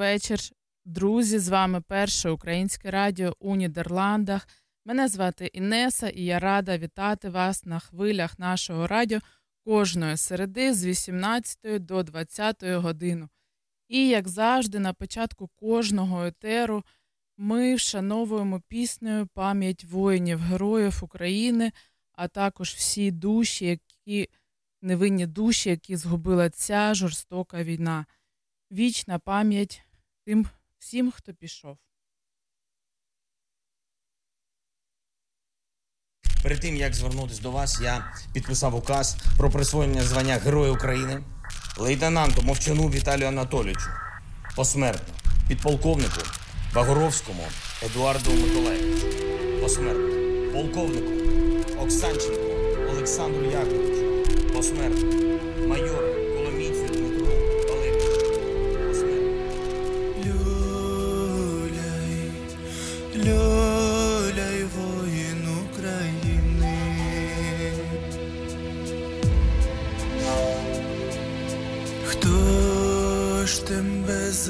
Вечір, друзі. З вами перше українське радіо у Нідерландах. Мене звати Інеса, і я рада вітати вас на хвилях нашого радіо кожної середи з 18 до 20 години. І, як завжди, на початку кожного етеру ми вшановуємо піснею пам'ять воїнів, героїв України, а також всі душі, які невинні душі, які згубила ця жорстока війна вічна пам'ять тим всім, хто пішов. Перед тим як звернутися до вас, я підписав указ про присвоєння звання Героя України лейтенанту Мовчану Віталію Анатолійовичу посмертно, підполковнику Багоровському Едуарду Миколаєвичу, посмертно, полковнику Оксанченку Олександру Яковлевичу, посмертно, майору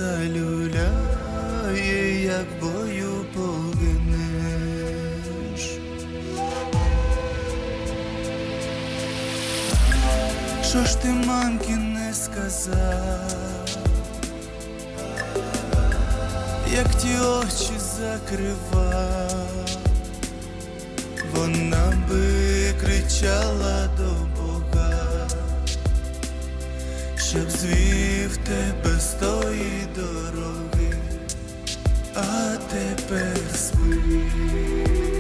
залюляє, як бою погинеш? Що ж ти мамки не сказав? як ті очі закривав, вона би кричала до щоб звів тебе з тої дороги, а тепер спи.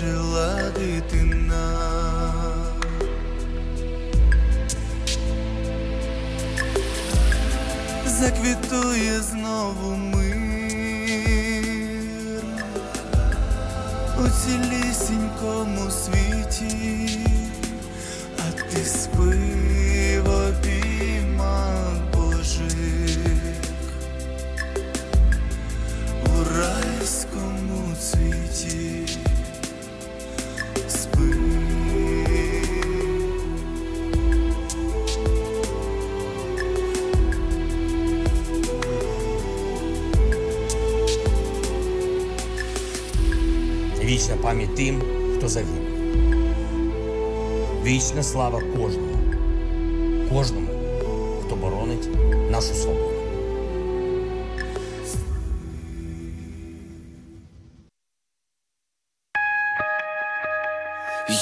Жила дитина, заквітує знову мир у цілісінькому світі, а ти спи в тим, хто загинув. Вічна слава кожному, кожному, хто боронить нашу свободу.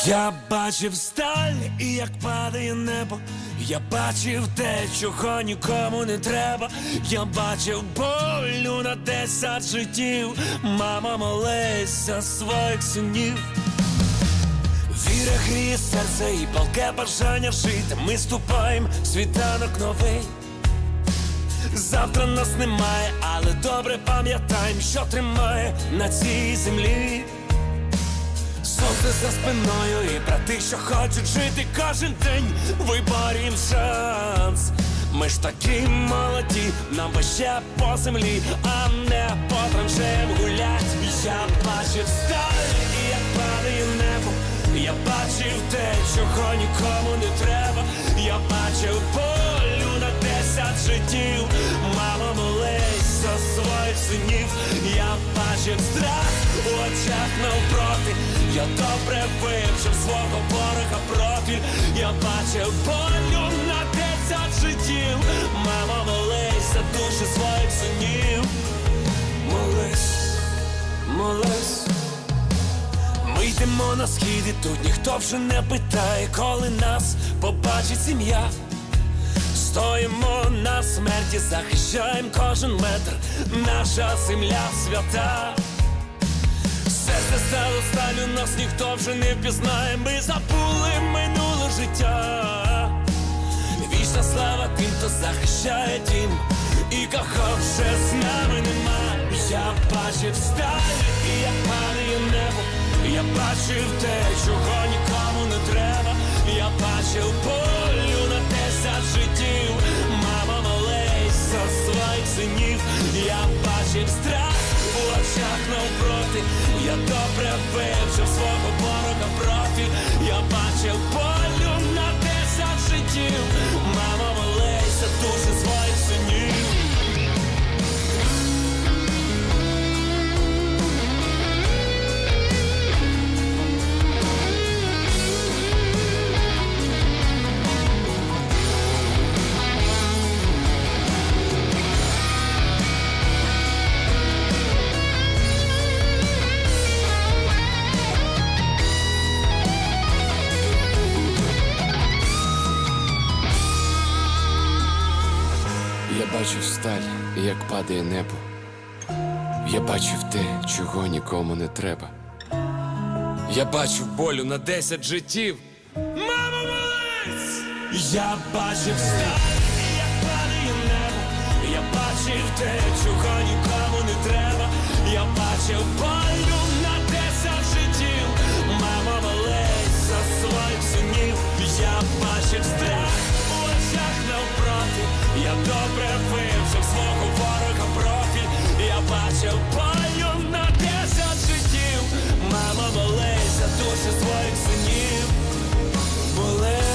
Я бачив сталь, і як падає небо, я бачив те, чого нікому не треба. Я бачив болю на десять життів. Мама молися своїх синів. Віра гріє серце і палке бажання жити. Ми ступаємо в світанок новий. Завтра нас немає, але добре пам'ятаємо, що тримає на цій землі. Сонце за спиною і брати, що хочуть жити кожен день, виборім шанс. Ми ж такі молоді, нам би ще по землі, а не по траншеям гулять. Я бачив сталь, і як падає небо. Я бачив те, чого нікому не треба. Я бачив полю на десять життів. Мама молись за своїх синів. Я бачив страх у очах навпроти. Я добре вивчив свого ворога профіль. Я бачив болю на десять життів. Мама молись за душі своїх синів. Молись, молись. Ми йдемо на схід і тут ніхто вже не питає, коли нас побачить сім'я. Стоїмо на смерті, захищаємо кожен метр, наша земля свята. Серце стало сталю, нас ніхто вже не впізнає, ми забули минуле життя. Вічна слава тим, хто захищає дім, і кого вже з нами нема. Я бачив сталь, і як падає небо. Я бачив те, чого нікому не треба. Я бачив болю синів. Я бачив страх у очах навпроти. Я добре вивчив свого ворога проти, Я бачив болю на десять життів. Мама молися, дуже душі бачив сталь, як падає небо. Я бачив те, чого нікому не треба. Я бачив болю на десять життів. Мама молись! Я бачив сталь, як падає небо. Я бачив те, чого нікому не треба. Я бачив болю на десять життів. Мама молись за своїх синів. Я бачив страх навпроти. Я добре вивчив свого ворога профіль. Я бачив бою на десять життів. Мама молись душі своїх синів. Молись.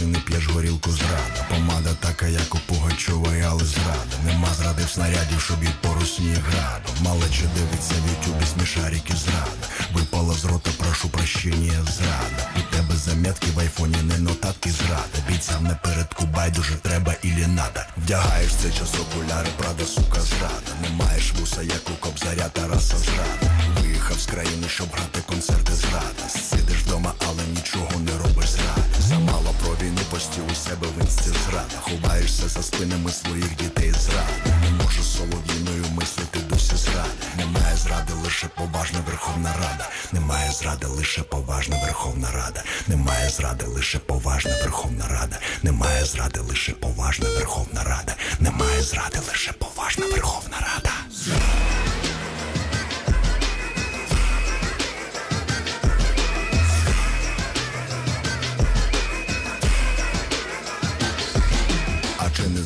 Не не п'єш горілку зрада. Помада така, як у Пугачової, але зрада Нема зради в снарядів, щоб їх порусні градом. Малече дивиться в ютюбі смішарики зрада? Випала з рота, прошу прощення, зрада. У тебе заметки в айфоні, не нотатки зрада Бійцям напередку байдуже треба ілі надо. Вдягаєш цей час окуляри, правда, сука, зрада. Не маєш вуса, як у кобзаря Тараса зрада. Виїхав з країни, щоб грати концерти зрада. Сидиш вдома, але нічого не робиш зрада Війну постів у себе в інсті зрада Ховаєшся за спинами своїх дітей зрада Не можу солов'їною мислити досі зрада Немає зради, лише поважна Верховна Рада. Немає зради, лише поважна Верховна Рада. Немає зради, лише поважна Верховна Рада. Немає зради, лише поважна Верховна Рада. Немає зради, лише поважна Верховна Рада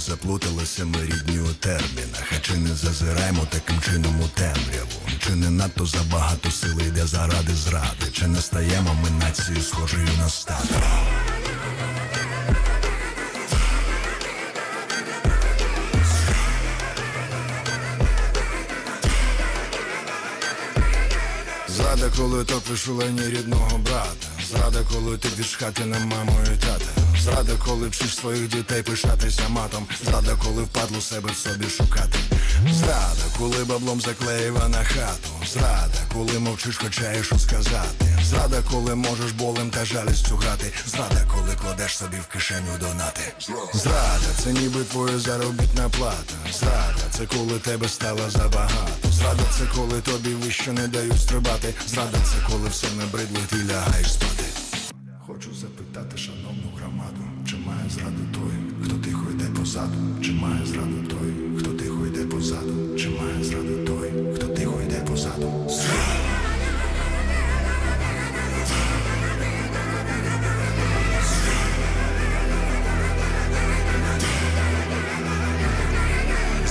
заплуталися ми рідні у термінах. А чи не зазираємо таким чином у темряву? Чи не надто забагато сили йде заради зради? Чи не стаємо ми нацією схожою на стадо? Зрада, коли топиш у лені рідного брата. Зрада, коли ти від хати на маму і тата. Зрада, коли вчиш своїх дітей пишатися матом. Зрада, коли впадло себе в собі шукати. Зрада, коли баблом заклеїва на хату. Зрада, коли мовчиш, хоча є що сказати. Зрада, коли можеш болем та жалістю грати. Зрада, коли кладеш собі в кишеню донати. Зрада, це ніби твоя заробітна плата. Зрада, це коли тебе стало забагато. Зрада, це коли тобі вище не дають стрибати. Зрада, це коли все набридло, ти лягаєш спати. Має зраду той, хто тихо йде позаду, чи має зраду той, хто тихо йде позаду, чи має зраду той, хто тихо йде позаду.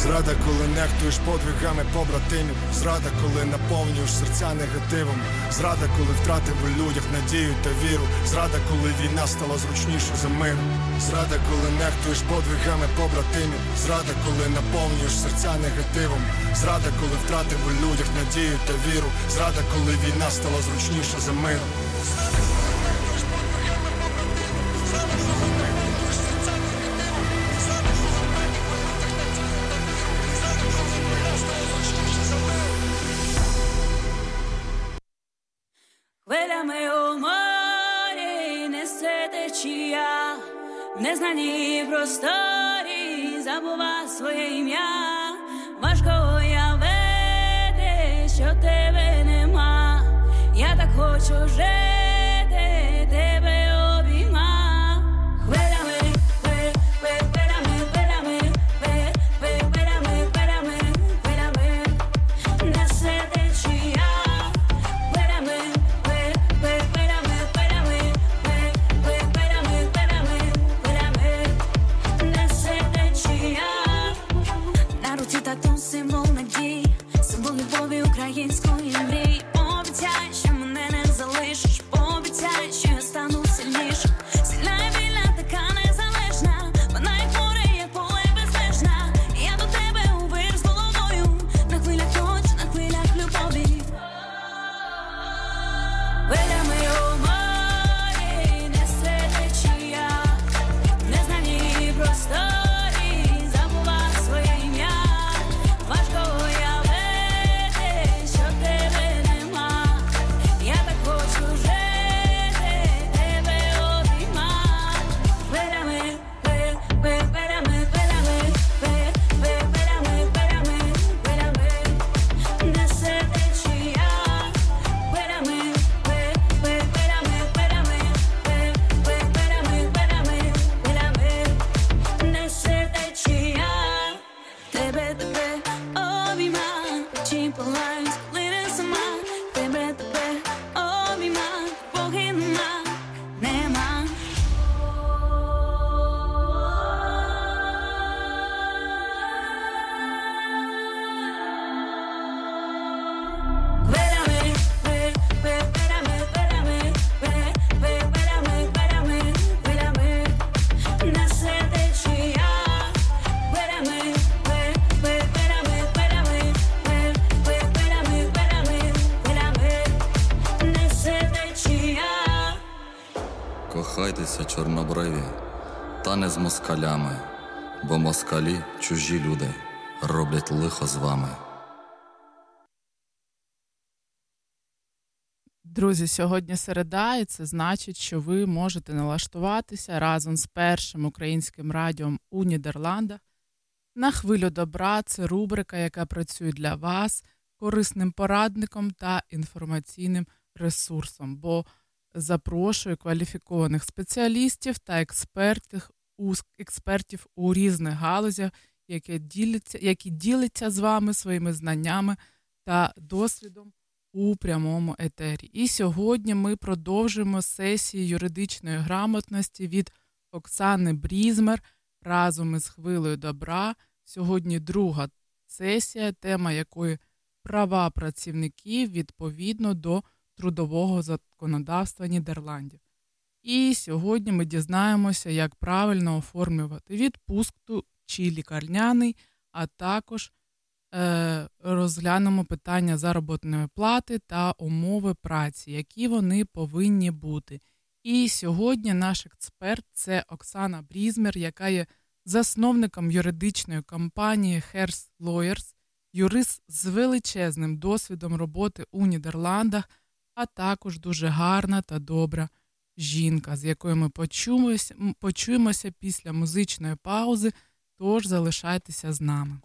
Зрада, коли нехтуєш подвигами побратимів, зрада, коли наповнюєш серця негативом, зрада, коли втратив у людях надію та віру, зрада, коли війна стала зручніше за мир, зрада, коли нехтуєш подвигами побратимів, зрада, коли наповнюєш серця негативом, зрада, коли втратив у людях надію та віру, зрада, коли війна стала зручніше за мир. Незнаній просторі забува своє ім'я, важко уявити, що тебе нема. Я так хочу жити, роблять з вами. Друзі, сьогодні середа, і це значить, що ви можете налаштуватися разом з першим українським радіом у Нідерландах на хвилю добра. Це рубрика, яка працює для вас корисним порадником та інформаційним ресурсом, бо запрошує кваліфікованих спеціалістів та експертів у, експертів у різних галузях, які діляться, які діляться з вами своїми знаннями та досвідом у прямому етері. І сьогодні ми продовжуємо сесію юридичної грамотності від Оксани Брізмер, разом із хвилею добра. Сьогодні друга сесія, тема якої права працівників відповідно до трудового законодавства Нідерландів. І сьогодні ми дізнаємося, як правильно оформлювати відпустку чи лікарняний, а також е, розглянемо питання заробітної плати та умови праці, які вони повинні бути. І сьогодні наш експерт це Оксана Брізмер, яка є засновником юридичної компанії Hers Lawyers, юрист з величезним досвідом роботи у Нідерландах, а також дуже гарна та добра жінка, з якою ми почуємося після музичної паузи. Тож залишайтеся з нами.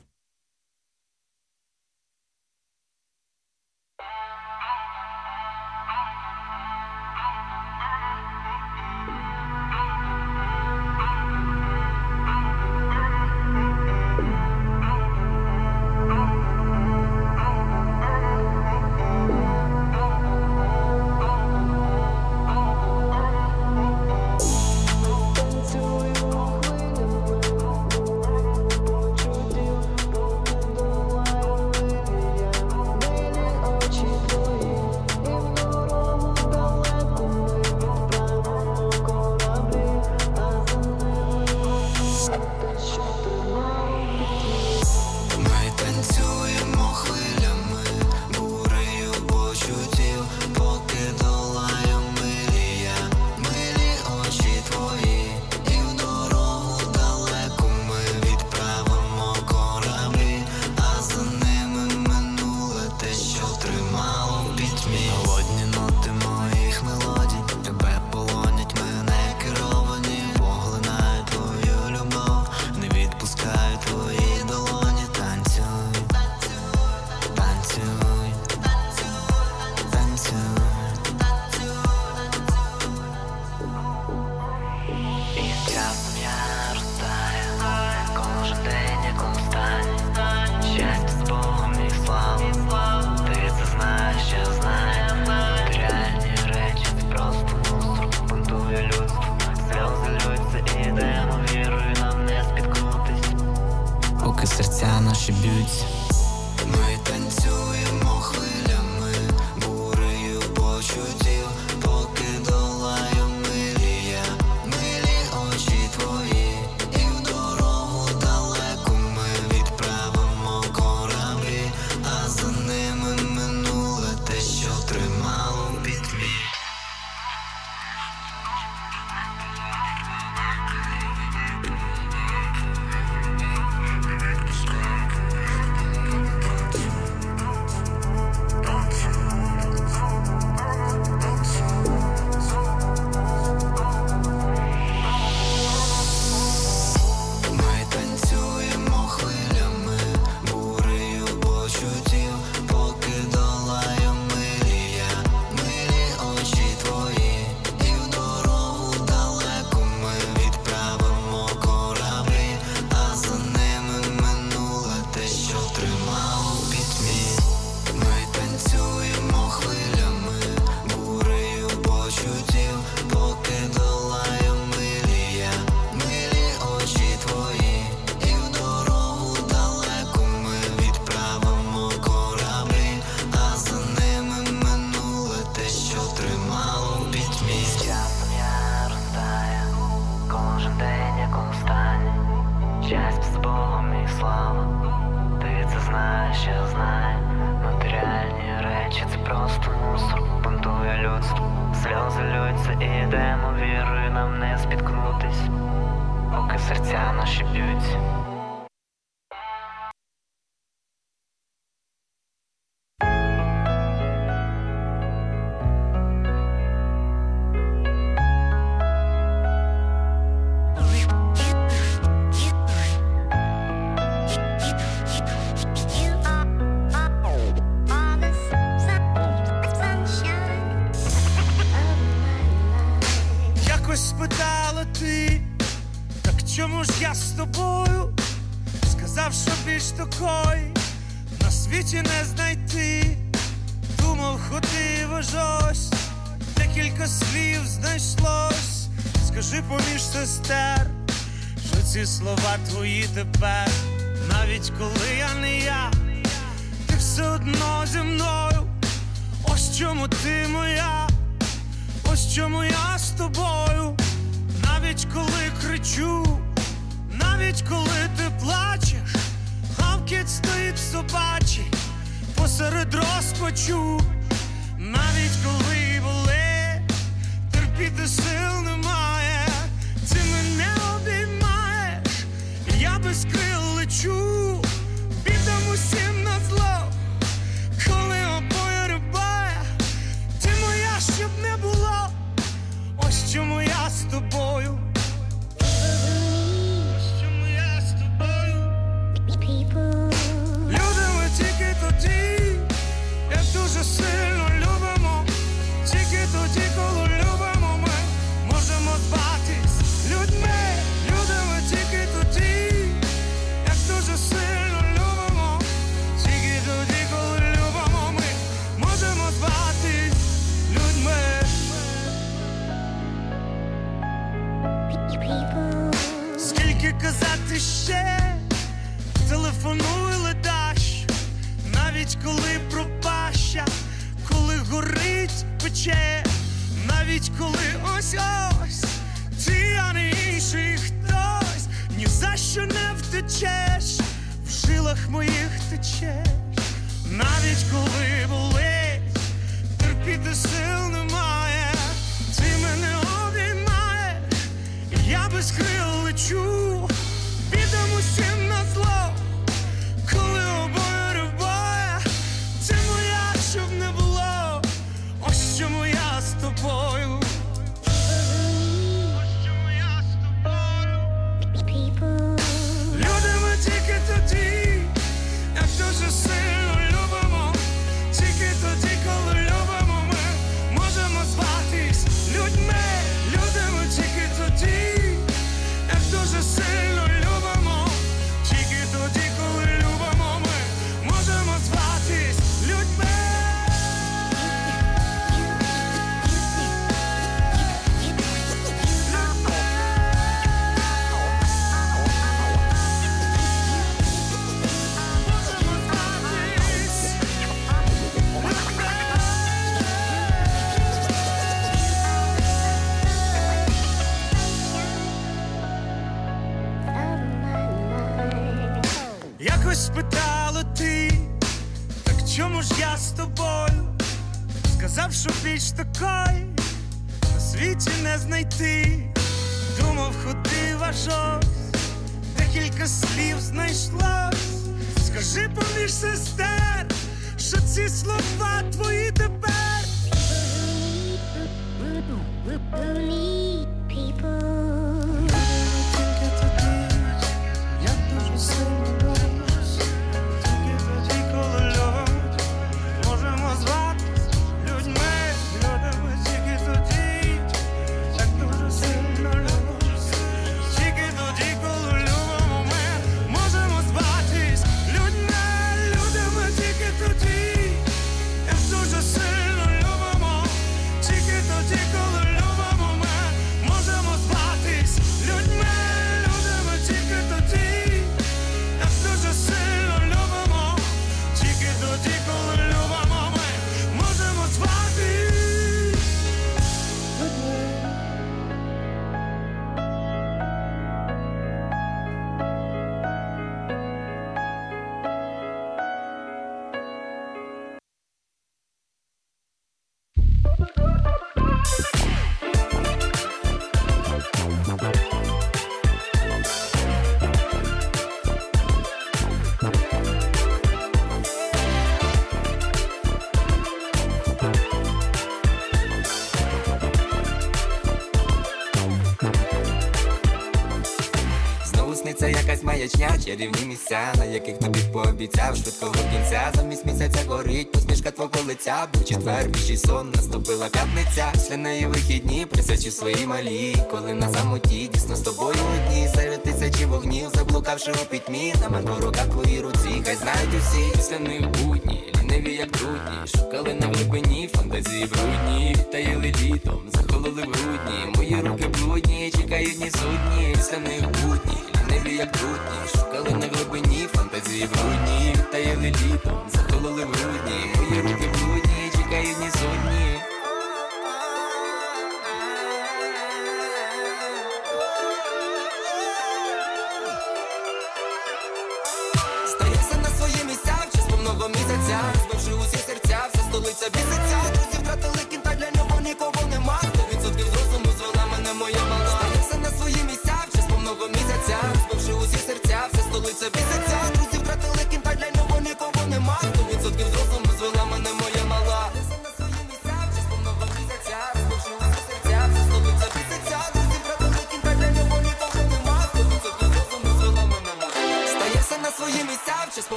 маячня, чарівні місця, на яких тобі пообіцяв швидкого кінця. Замість місяця горить, посмішка твого лиця. Був четвер, більший сон наступила п'ятниця. Після неї вихідні присячі свої малі. Коли на самоті дійсно з тобою одні серед тисячі вогнів, заблукавши у пітьмі, на мене руках твої руці, хай знають усі після них будні, ліниві, як трудні, шукали на глибині фантазії брудні, таїли літом, захололи в грудні. Мої руки блудні, чекають ні судні, після них будні небі, як трутні Шукали на глибині, фантазії брудні. Таїли літом, затулили в грудні. Мої руки блудні, чекають ні сотні.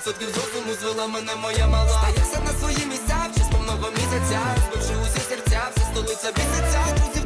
відсотків зовсім звела мене моя мала. Та все на свої місця, чи з повного місяця Розбивши усі серця, вся столиця біситься, друзів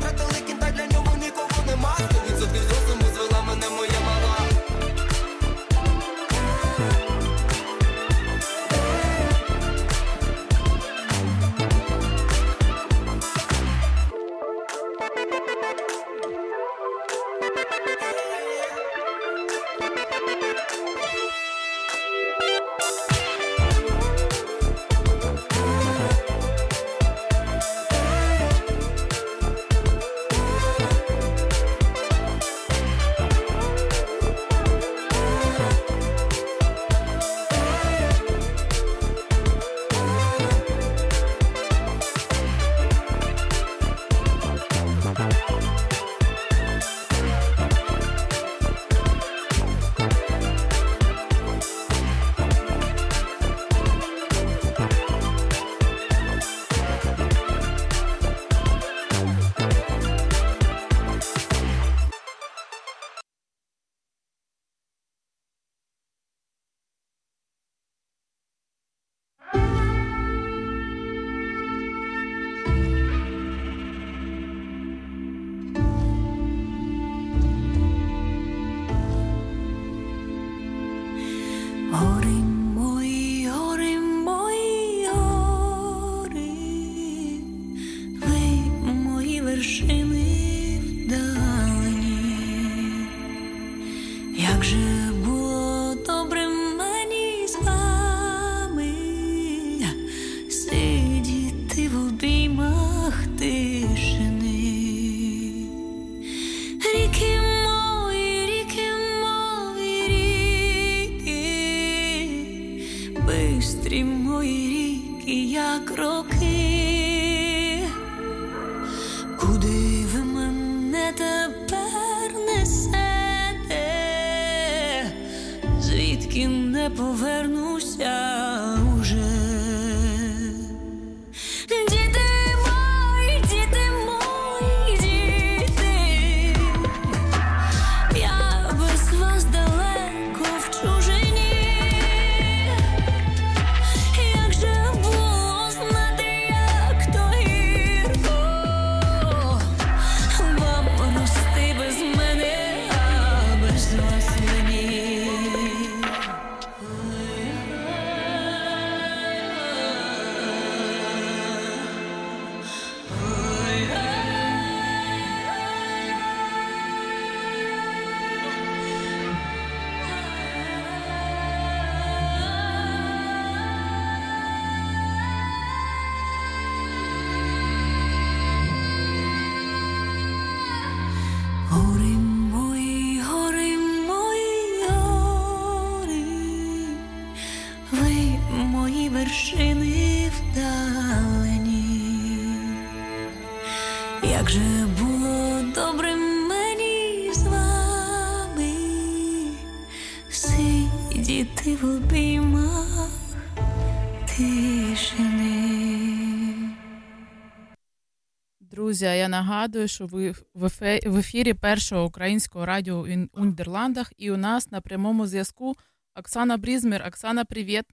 Друзі, я нагадую, що ви в ефірі першого українського радіо у Нідерландах, і у нас на прямому зв'язку Оксана Брізмір. Оксана, привіт.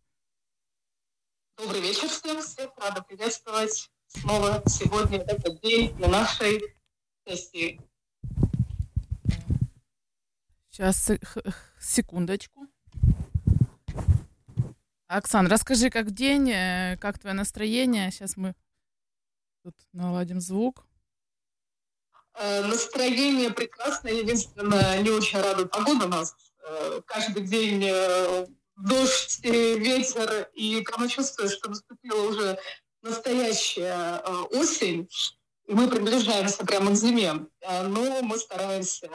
Добрый вечер всем. Всех рада приветствовать снова сегодня, в этот день, на нашей сессии. Сейчас, секундочку. Оксан, расскажи, как день, э, как твое настроение? Сейчас мы тут наладим звук. Э, настроение прекрасное, единственное, не очень рада погода у нас. Э, каждый день э, дождь, ветер, и прямо чувствую, что наступила уже настоящая осень, и мы приближаемся прямо к зиме. Но мы стараемся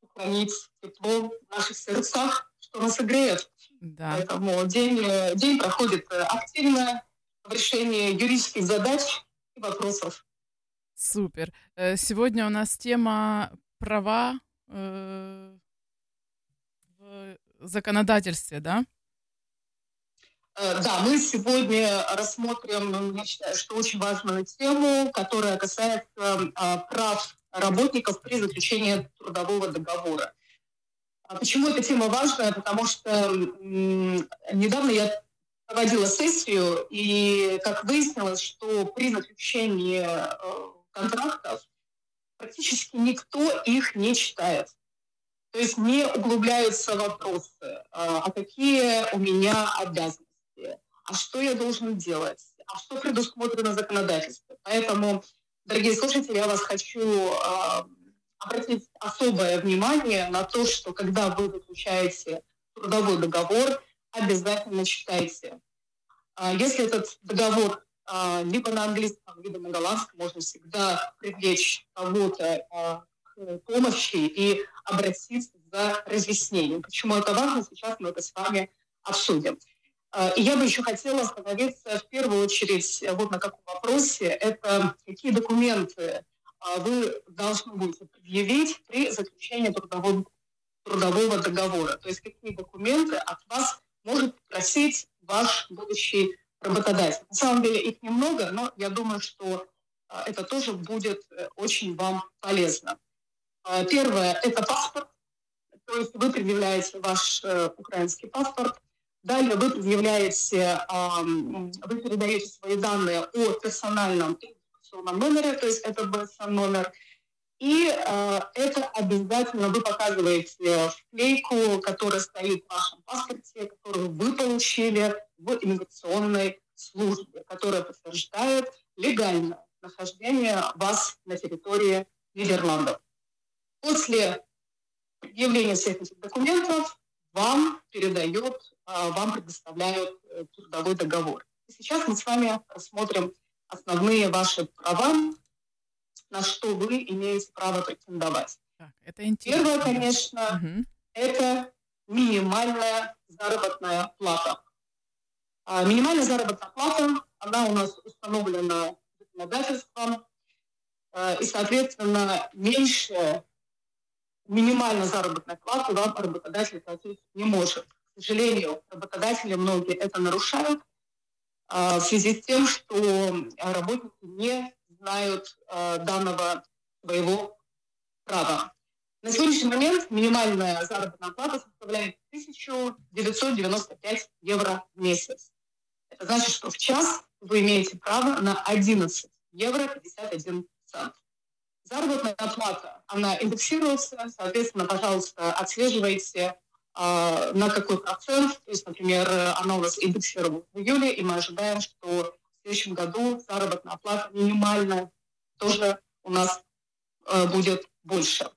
сохранить тепло в наших сердцах, что нас согреет. Да. Поэтому день, день проходит активно в решении юридических задач и вопросов. Супер. Э, сегодня у нас тема права э, в законодательстве, да? Э, да, мы сегодня рассмотрим, я считаю, что очень важную тему, которая касается прав работников при заключении трудового договора. А почему эта тема важная? Потому что недавно я проводила сессию, и как выяснилось, что при заключении контрактов практически никто их не читает. То есть не углубляются вопросы, а, а какие у меня обязанности, а что я должен делать, а что предусмотрено законодательством. Поэтому, дорогие слушатели, я вас хочу а, обратить особое внимание на то, что когда вы заключаете трудовой договор, обязательно читайте. А, если этот договор либо на английском, либо на голландском можно всегда привлечь кого-то а, к помощи и обратиться за разъяснением. Почему это важно, сейчас мы это с вами обсудим. А, и я бы еще хотела остановиться в первую очередь вот на каком вопросе. Это какие документы вы должны будете предъявить при заключении трудового, трудового договора. То есть какие документы от вас может просить ваш будущий работодатель. На самом деле их немного, но я думаю, что а, это тоже будет э, очень вам полезно. А, первое – это паспорт, то есть вы предъявляете ваш э, украинский паспорт, далее вы предъявляете, вы передаете свои данные о персональном номере, то есть это BSN номер, и э, это обязательно вы показываете вклейку, которая стоит в вашем паспорте, которую вы получили в иммиграционной службе, которая подтверждает легальное нахождение вас на территории Нидерландов. После предъявления всех этих документов вам передают, а, вам предоставляют э, трудовой договор. И сейчас мы с вами рассмотрим основные ваши права, на что вы имеете право претендовать. Так, это интересно. Первое, конечно, угу. это минимальная заработная плата. А минимальная заработная плата, она у нас установлена законодательством, а, и, соответственно, меньше минимальной заработной платы вам работодатель платить не может. К сожалению, работодатели многие это нарушают а, в связи с тем, что работники не знают данного своего права. На сегодняшний момент минимальная заработная плата составляет 1995 евро в месяц. Это значит, что в час вы имеете право на 11 евро 51 цент. Заработная плата, она индексируется, соответственно, пожалуйста, отслеживайте, э, на какой процент. То есть, например, она у нас индексировалась в июле, и мы ожидаем, что следующем году заработная плата минимальная тоже у нас э, будет больше.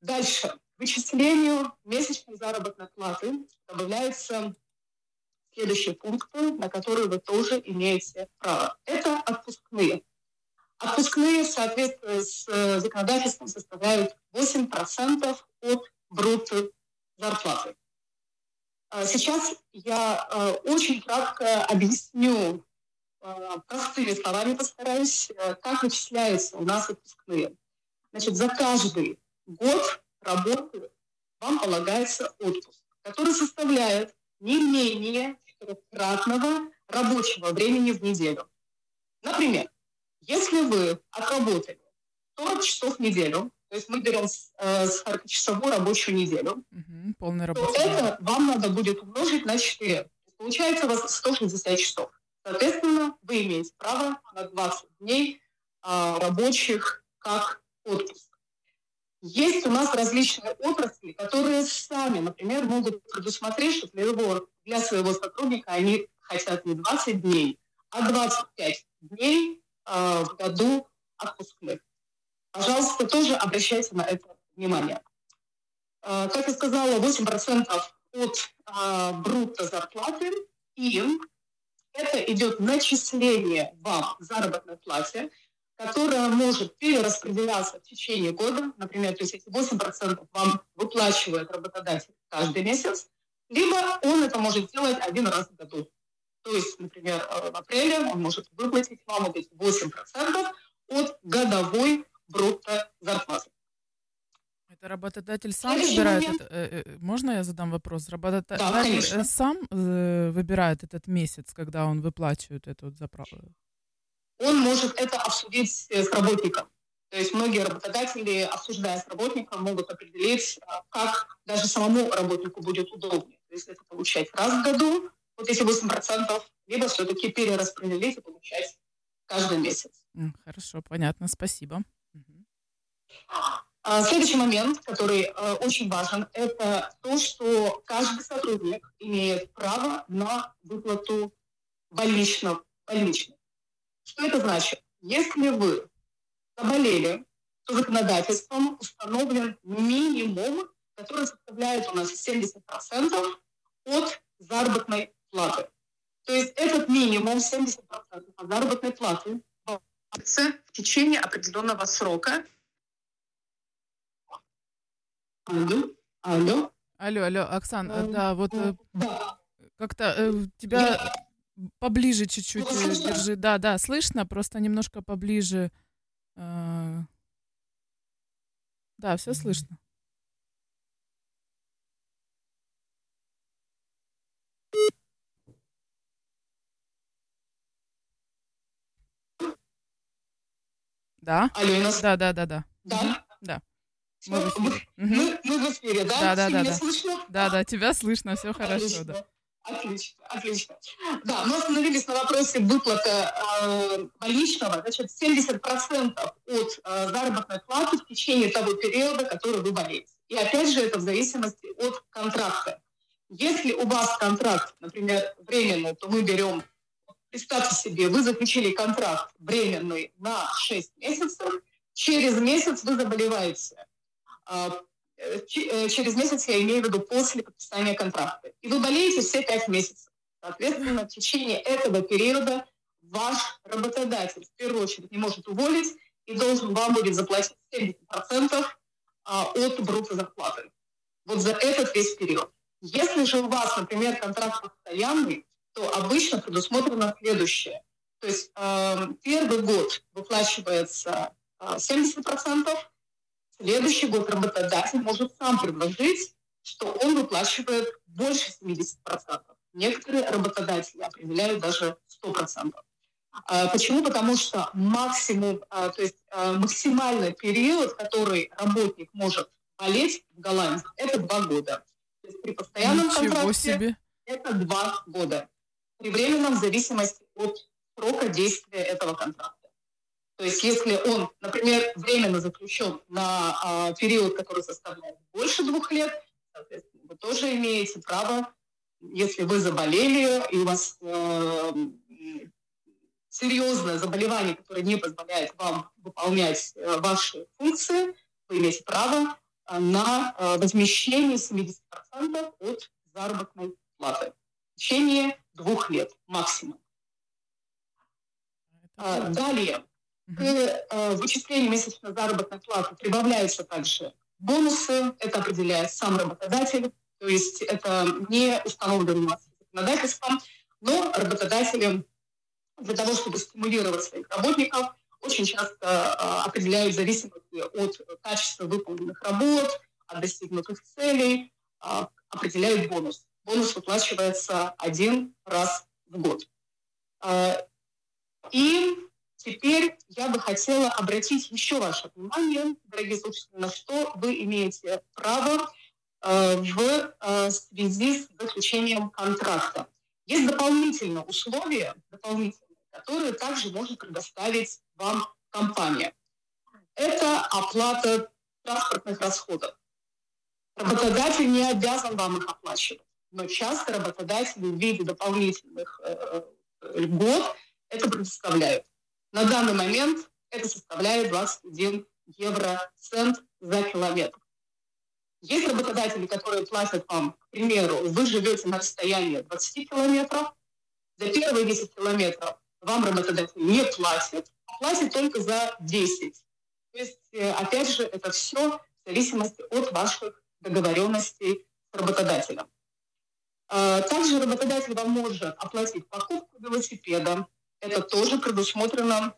Дальше. К вычислению месячной заработной платы добавляется следующие пункты, на которые вы тоже имеете право. Это отпускные. Отпускные в соответствии с э, законодательством составляют 8% от брутто зарплаты. А сейчас я э, очень кратко объясню, э, простыми словами постараюсь, как вычисляются у нас отпускные. Значит, за каждый год работы вам полагается отпуск, который составляет не менее четырехкратного рабочего времени в неделю. Например, если вы отработали 40 часов в неделю, то есть мы берем э, 40-часовую рабочую неделю, угу, полный то это вам надо будет умножить на 4. Получается у вас 160 часов. Соответственно, вы имеете право на 20 дней э, рабочих как отпуск. Есть у нас различные отрасли, которые сами, например, могут предусмотреть, что для, его, для своего сотрудника они хотят не 20 дней, а 25 дней в году отпускных. Пожалуйста, тоже обращайте на это внимание. Как я сказала, 8% от брутто зарплаты, и это идет начисление вам заработной плате, которая может перераспределяться в течение года. Например, то есть эти 8% вам выплачивает работодатель каждый месяц, либо он это может делать один раз в году. То есть, например, э, в апреле он может выплатить вам вот эти 8% от годовой брутто зарплаты. Работодатель сам Следующий выбирает момент. это? Э, э, можно я задам вопрос? Работодатель да, сам выбирает этот месяц, когда он выплачивает эту заправку? Он может это обсудить с работником. То есть многие работодатели, обсуждая с работником, могут определить, как даже самому работнику будет удобнее. То есть это получать раз в году, вот эти 8%, либо все-таки перераспределить и получать каждый месяц. Хорошо, понятно, спасибо. А, следующий момент, который э, очень важен, это то, что каждый сотрудник имеет право на выплату больничного. больничного. Что это значит? Если вы заболели, то законодательством установлен минимум, который составляет у нас 70% от заработной платы. То есть этот минимум 70% от заработной платы в течение определенного срока. Алло, алло. Алло, алло, Оксан, э, да, вот э, да. как-то э, тебя поближе чуть-чуть ну, держи. Да, да, слышно, просто немножко поближе. Э, да, все слышно. Да? Алло, нас... Да, да, да, да. Да? Да. Мы в эфире. Мы, мы в эфире, да? Да, да, да. да. слышно? Да, да, тебя слышно, все хорошо, да. Отлично, отлично. Да, мы остановились на вопросе выплаты э, больничного. Значит, 70% от э, заработной платы в течение того периода, который вы болеете. И опять же, это в зависимости от контракта. Если у вас контракт, например, временный, то мы берем Представьте себе, вы заключили контракт временный на 6 месяцев, через месяц вы заболеваете. А, э, э, через месяц я имею в виду после подписания контракта. И вы болеете все 5 месяцев. Соответственно, в течение этого периода ваш работодатель в первую очередь не может уволить и должен вам будет заплатить 70% а, от брута зарплаты. Вот за этот весь период. Если же у вас, например, контракт постоянный, то обычно предусмотрено следующее. То есть э, первый год выплачивается э, 70%, следующий год работодатель может сам предложить, что он выплачивает больше 70%. Некоторые работодатели определяют даже 100%. Э, почему? Потому что максимум, э, то есть э, максимальный период, который работник может болеть в Голландии, это два года. То есть при постоянном Ничего контракте себе. это два года при временном в зависимости от срока действия этого контракта. То есть если он, например, временно заключен на а, период, который составляет больше двух лет, соответственно, вы тоже имеете право, если вы заболели и у вас э, серьезное заболевание, которое не позволяет вам выполнять э, ваши функции, вы имеете право э, на э, возмещение 70% от заработной платы в течение двух лет максимум. А, далее, к э, вычислению месячной заработной платы прибавляются также бонусы, это определяет сам работодатель, то есть это не установлено законодательством, но работодатели для того, чтобы стимулировать своих работников, очень часто э, определяют зависимости от качества выполненных работ, от достигнутых целей, э, определяют бонус бонус выплачивается один раз в год. А, и теперь я бы хотела обратить еще ваше внимание, дорогие слушатели, на что вы имеете право а, в а, связи с заключением контракта. Есть дополнительные условия, дополнительные, которые также может предоставить вам компания. Это оплата транспортных расходов. Работодатель не обязан вам их оплачивать но часто работодатели в виде дополнительных э, льгот это предоставляют. На данный момент это составляет 21 евроцент за километр. Есть работодатели, которые платят вам, к примеру, вы живете на расстоянии 20 километров, за первые 10 километров вам работодатель не платит, а платит только за 10. То есть, э, опять же, это все в зависимости от ваших договоренностей с работодателем. А, также работодатель вам может оплатить покупку велосипеда. Это тоже предусмотрено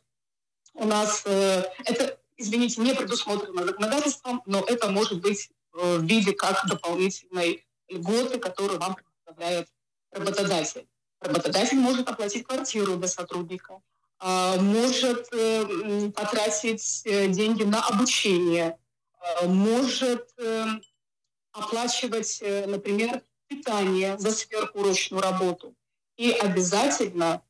у нас. Э, это, извините, не предусмотрено законодательством, но это может быть Э, в виде как дополнительной льготы, которую вам предоставляет работодатель. Работодатель может оплатить квартиру для сотрудника, а, может э, потратить деньги на обучение, может оплачивать, например, питание за сверхурочную работу. И обязательно,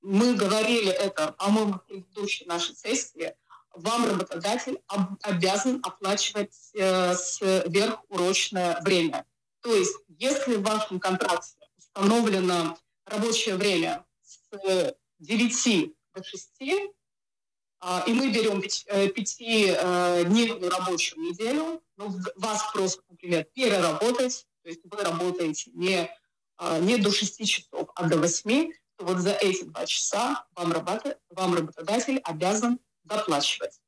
мы говорили это, по-моему, в предыдущей нашей сессии, вам работодатель обязан оплачивать э, сверхурочное время. То есть, если в вашем контракте установлено рабочее время с 9 до 6, а, и мы берем э, пятидневную рабочую неделю, но вас просят, например, переработать, то есть вы работаете не, а, не до 6 часов, а до 8, то вот за эти два часа вам, работа, вам работодатель обязан доплачивать.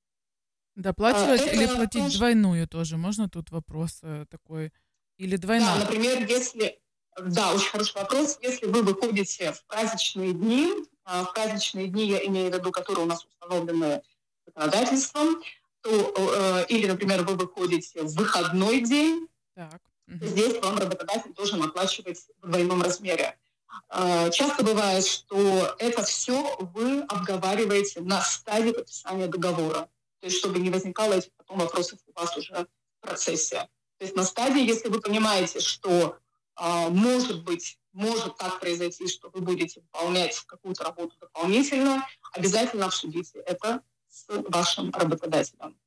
Доплачивать а, или платить тоже... двойную тоже? Можно тут вопрос э, такой? Или двойная? Да, например, если... Да, очень хороший вопрос. Если вы выходите в праздничные дни, а, в праздничные дни, я имею в виду, которые у нас установлены законодательством, то, э, или, например, вы выходите в выходной день, так. здесь вам работодатель должен оплачивать в двойном размере. А, часто бывает, что это все вы обговариваете на стадии подписания договора. То есть, чтобы не возникало этих потом вопросов у вас уже в процессе. То есть на стадии, если вы понимаете, что а, может быть, может так произойти, что вы будете выполнять какую-то работу дополнительно, обязательно обсудите это с вашим работодателем.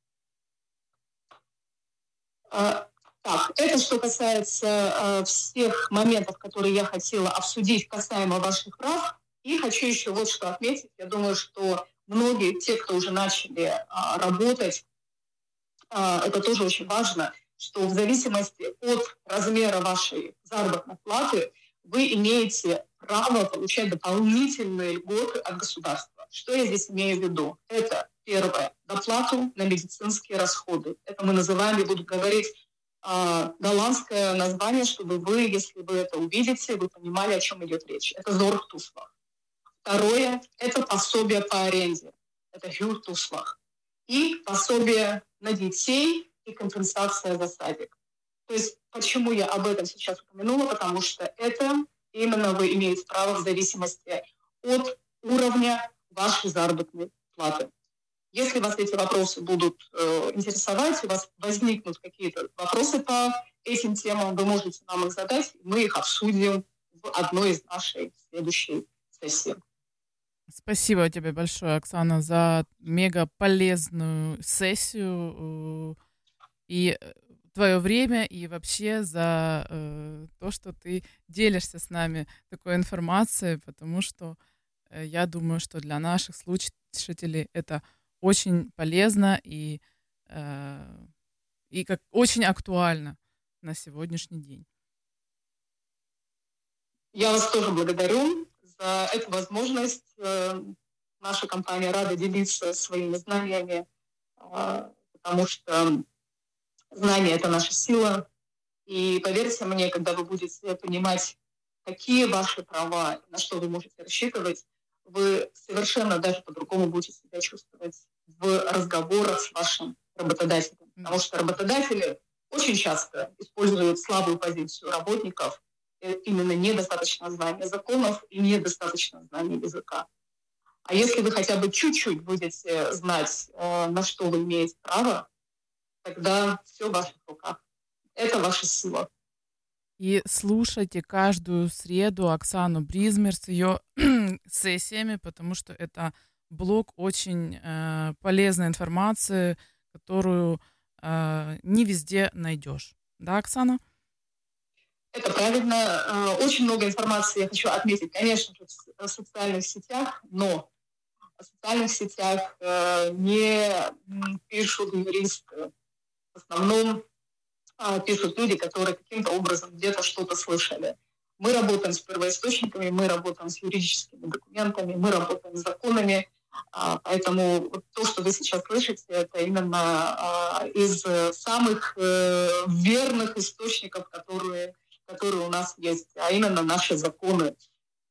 Так, это что касается э, всех моментов, которые я хотела обсудить касаемо ваших прав. И хочу еще вот что отметить. Я думаю, что многие, те, кто уже начали э, работать, э, это тоже очень важно, что в зависимости от размера вашей заработной платы вы имеете право получать дополнительные льготы от государства. Что я здесь имею в виду? Это первое, доплату на медицинские расходы. Это мы называем, я буду говорить а, голландское название, чтобы вы, если вы это увидите, вы понимали, о чем идет речь. Это зорхтуслах. Второе – это пособие по аренде. Это хюртуслах. И пособие на детей и компенсация за садик. То есть почему я об этом сейчас упомянула? Потому что это именно вы имеете право в зависимости от уровня вашей заработной платы. Если вас эти вопросы будут э, интересовать, у вас возникнут какие-то вопросы по этим темам, вы можете нам их задать, мы их обсудим в одной из нашей следующей сессий. Спасибо тебе большое, Оксана, за мега полезную сессию э, и твое время, и вообще за э, то, что ты делишься с нами такой информацией, потому что э, я думаю, что для наших слушателей это очень полезно и, э, и как, очень актуально на сегодняшний день. Я вас тоже благодарю за эту возможность. Э, наша компания рада делиться своими знаниями, э, потому что знание — это наша сила. И поверьте мне, когда вы будете понимать, какие ваши права, на что вы можете рассчитывать, вы совершенно даже по-другому будете себя чувствовать в разговорах с вашим работодателем. Потому что работодатели очень часто используют слабую позицию работников, э, именно недостаточно знания законов и недостаточно знания языка. А если вы хотя бы чуть-чуть будете знать, э, на что вы имеете право, тогда все в ваших руках. Это ваша сила. И слушайте каждую среду Оксану Бризмер с ее сессиями, потому что это блок очень э, полезной информации, которую э, не везде найдешь. Да, Оксана? Это правильно. Э, очень много информации я хочу отметить, конечно же, в социальных сетях, но в социальных сетях не пишут юристы. В основном пишут люди, которые каким-то образом где-то что-то слышали. Мы работаем с первоисточниками, мы работаем с юридическими документами, мы работаем с законами, а, поэтому то, что вы сейчас слышите, это именно а, из самых э, верных источников, которые, которые у нас есть, а именно наши законы,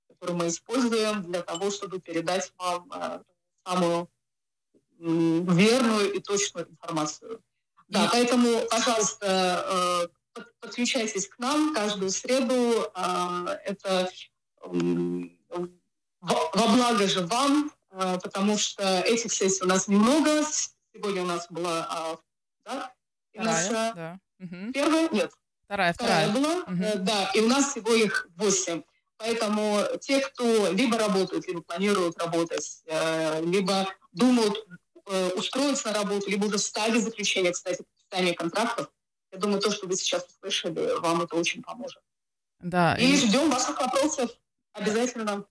которые мы используем для того, чтобы передать вам а, самую верную и точную информацию. Да, поэтому, пожалуйста, э, подключайтесь к нам каждую среду. Это во благо же вам, а, потому что этих сессий у нас немного. Сегодня у нас была да, вторая, да. Угу. Первая? Нет. Вторая, вторая. вторая была, угу. да, и у нас всего их восемь. Поэтому те, кто либо работают, либо планируют работать, э, либо думают э, устроиться на работу, либо уже стали заключение, кстати, подписания контрактов, я думаю, то, что вы сейчас услышали, вам это очень поможет. Да. И, и... ждем ваших вопросов обязательно.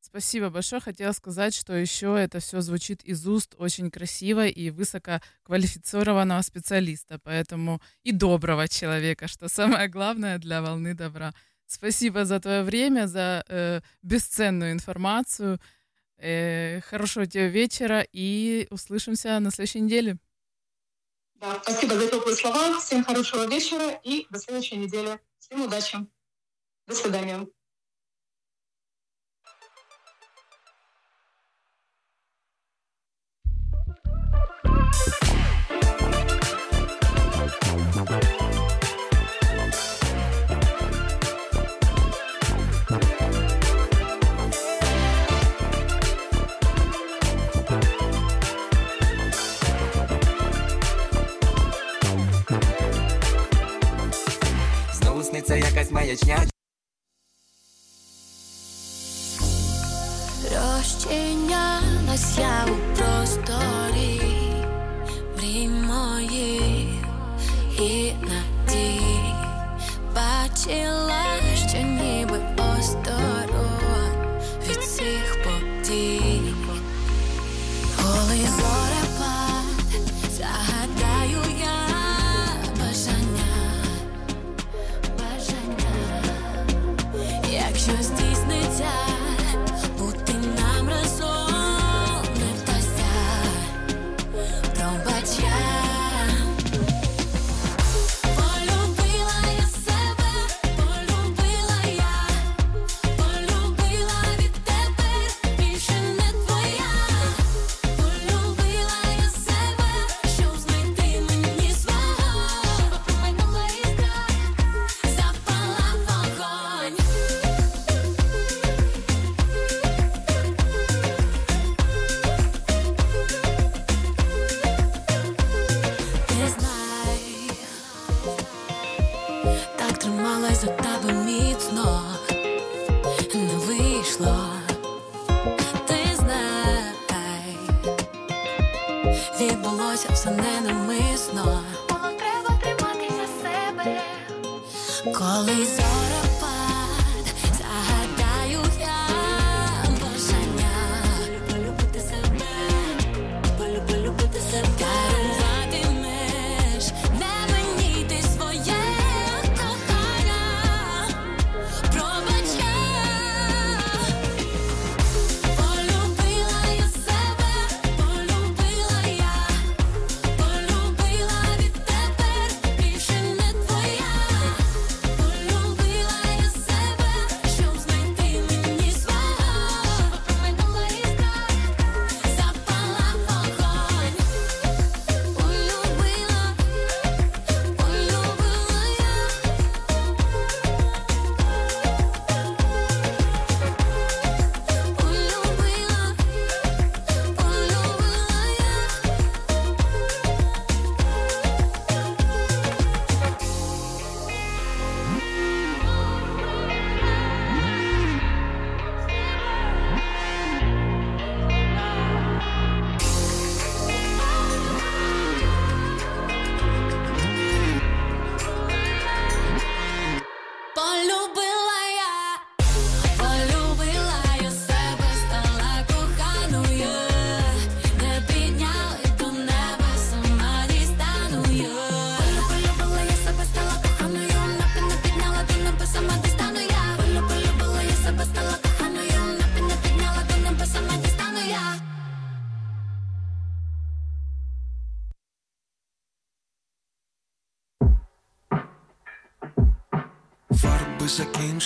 Спасибо большое. Хотела сказать, что еще это все звучит из уст очень красиво и высококвалифицированного специалиста, поэтому и доброго человека, что самое главное для волны добра. Спасибо за твое время, за э, бесценную информацию. Э, хорошего тебе вечера и услышимся на следующей неделе. Да, спасибо за теплые слова. Всем хорошего вечера и до следующей недели. Всем удачи. До свидания. Сниться якась маячня. Розчиня нас я у просторі мрій моїх і надій бачила,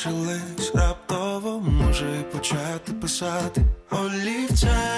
закінчились раптово, може почати писати олівцем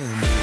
Mann.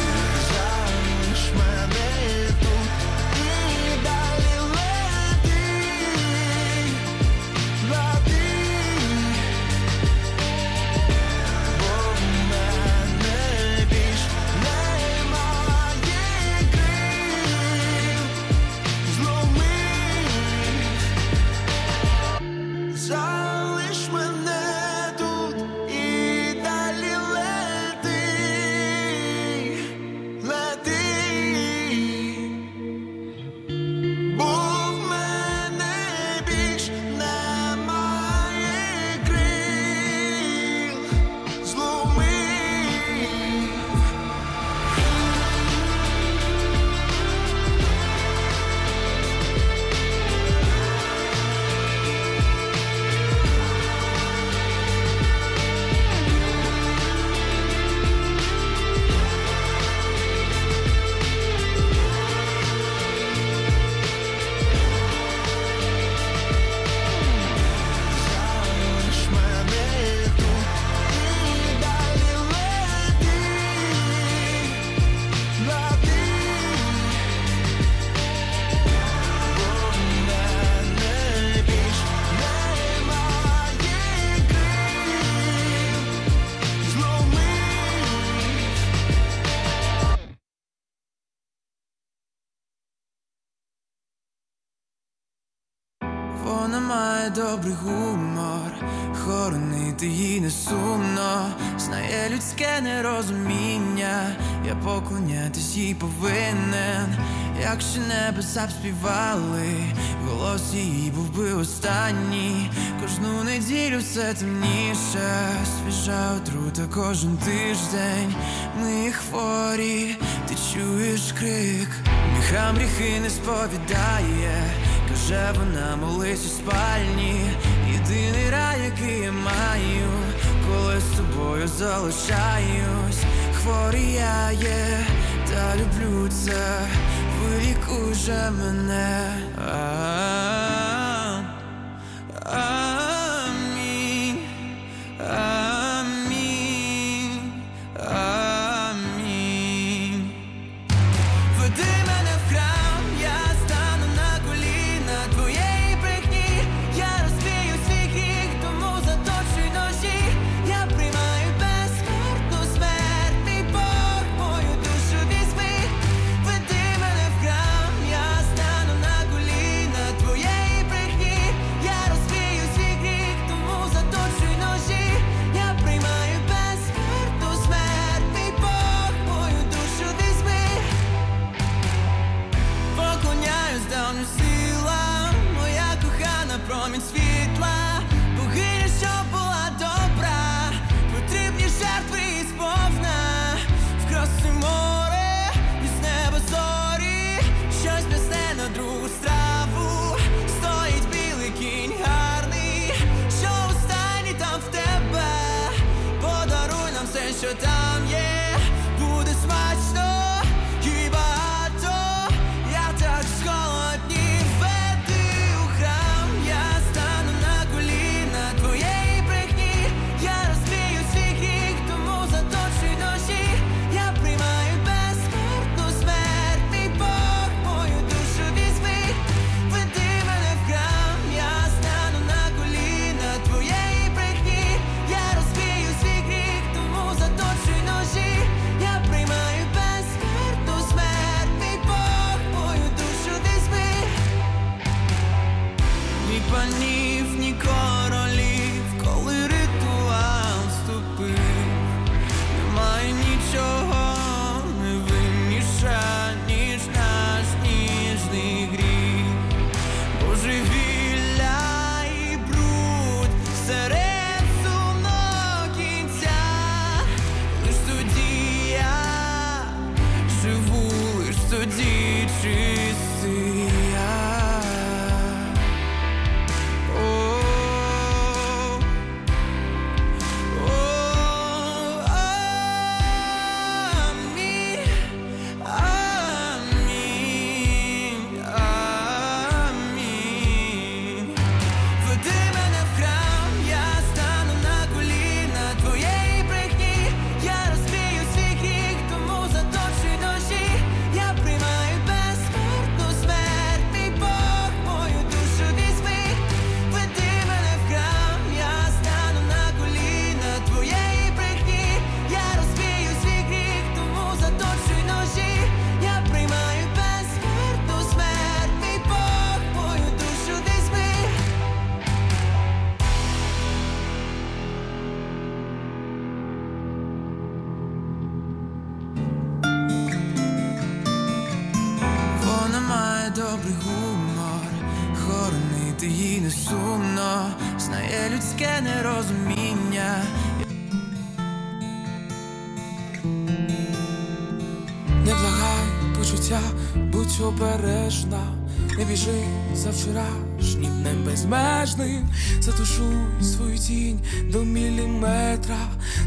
є нерозуміння, я поклонятись їй повинен, якщо небеса б співали, голос її був би останній, кожну неділю все темніше, свіжа отрута кожен тиждень, ми хворі, ти чуєш крик, Міхам гріхи не сповідає, каже вона молись у спальні, єдиний рай, який я маю коли з собою залишаюсь, хворія є, та люблю це, вилікуй же мене.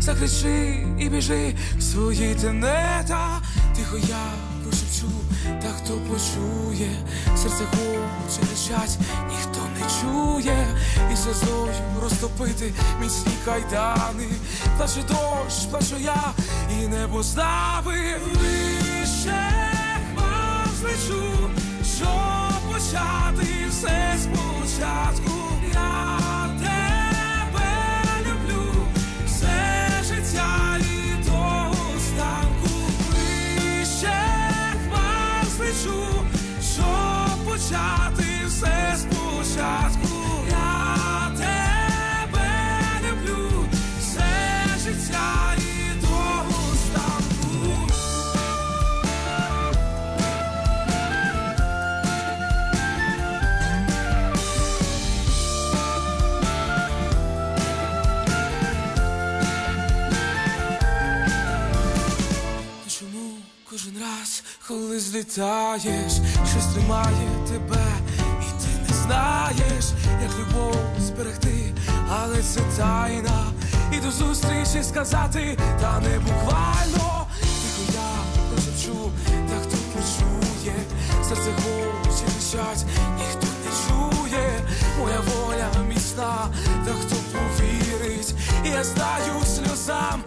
закричи і біжи в свої тенета, тихо я прошепчу, та хто почує, серце хоче кричать, ніхто не чує, і за розтопити міцні кайдани, плаче дощ, плачу я, і небо знави вище хмар злечу, що почати все спочатку. злітаєш, щось тримає тебе, і ти не знаєш, як любов зберегти, але це тайна, і до зустрічі сказати, та не буквально, тихо я розчу, та хто почує, серце хоче кричать, ніхто не чує, моя воля міцна, та хто повірить, і я знаю сльозам.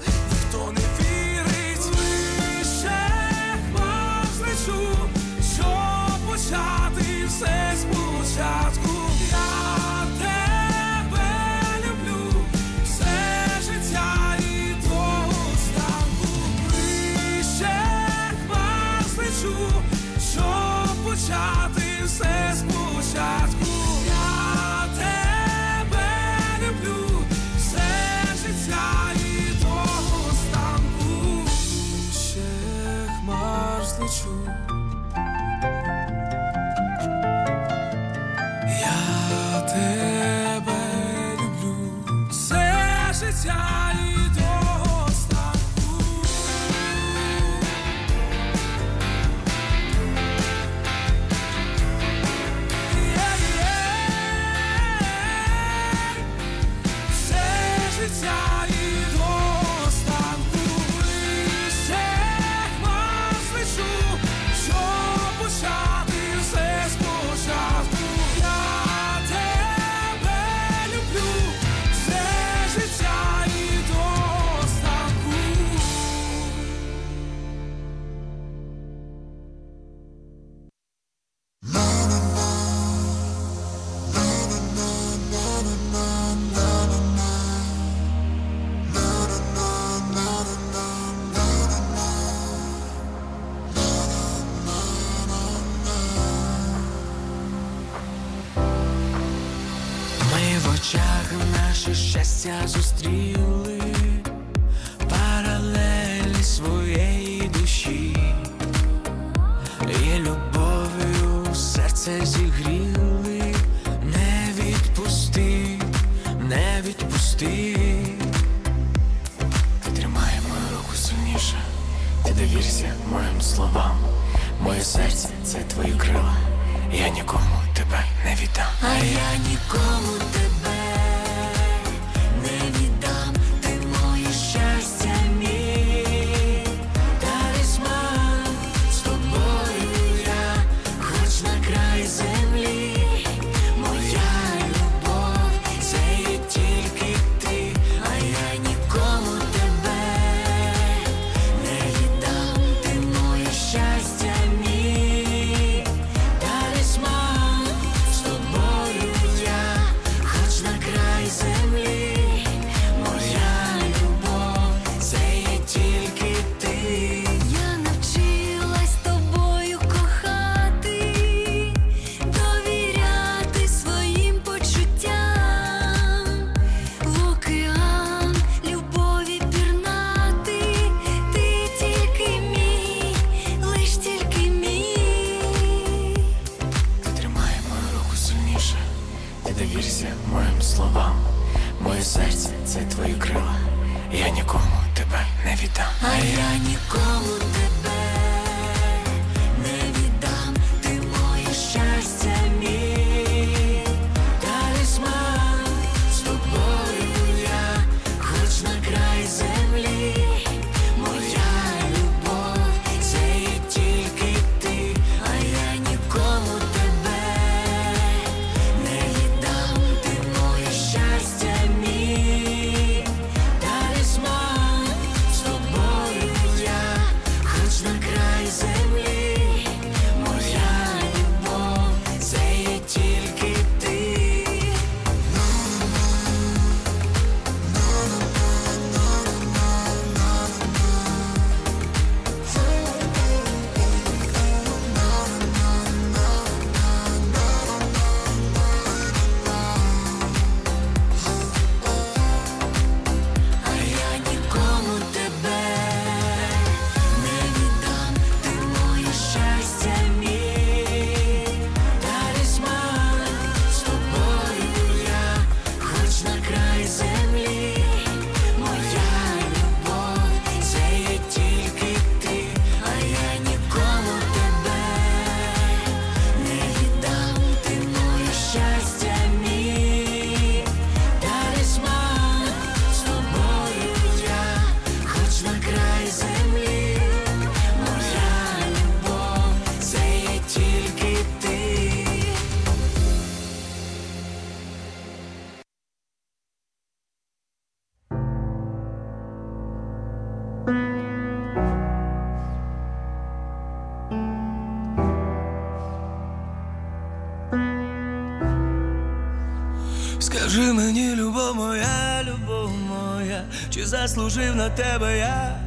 Заслужив на тебе я,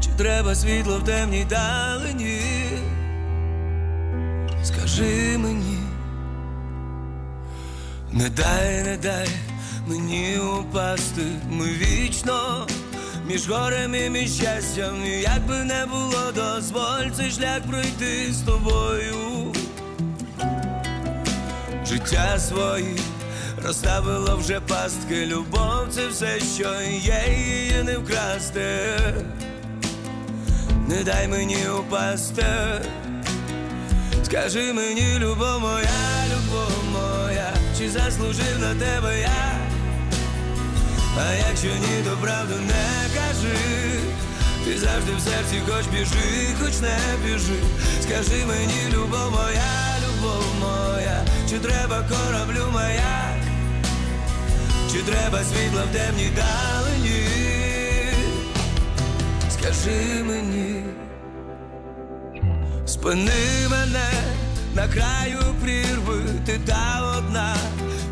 чи треба світло в темній далині? Скажи мені, не дай, не дай мені упасти, ми вічно між горем і між щастям, як би не було, дозволь цей шлях пройти з тобою. Життя свої розставило вже пастки, любов це все, що є, її не вкрасти. Не дай мені упасти, скажи мені, любов моя, любов моя, чи заслужив на тебе я, а якщо ні, то правду не кажи. Ти завжди в серці хоч біжи, хоч не біжи. Скажи мені, любов моя, любов моя, чи треба кораблю маяк, чи треба світло в темній далині? Скажи мені, спини мене на краю прірви, ти та одна,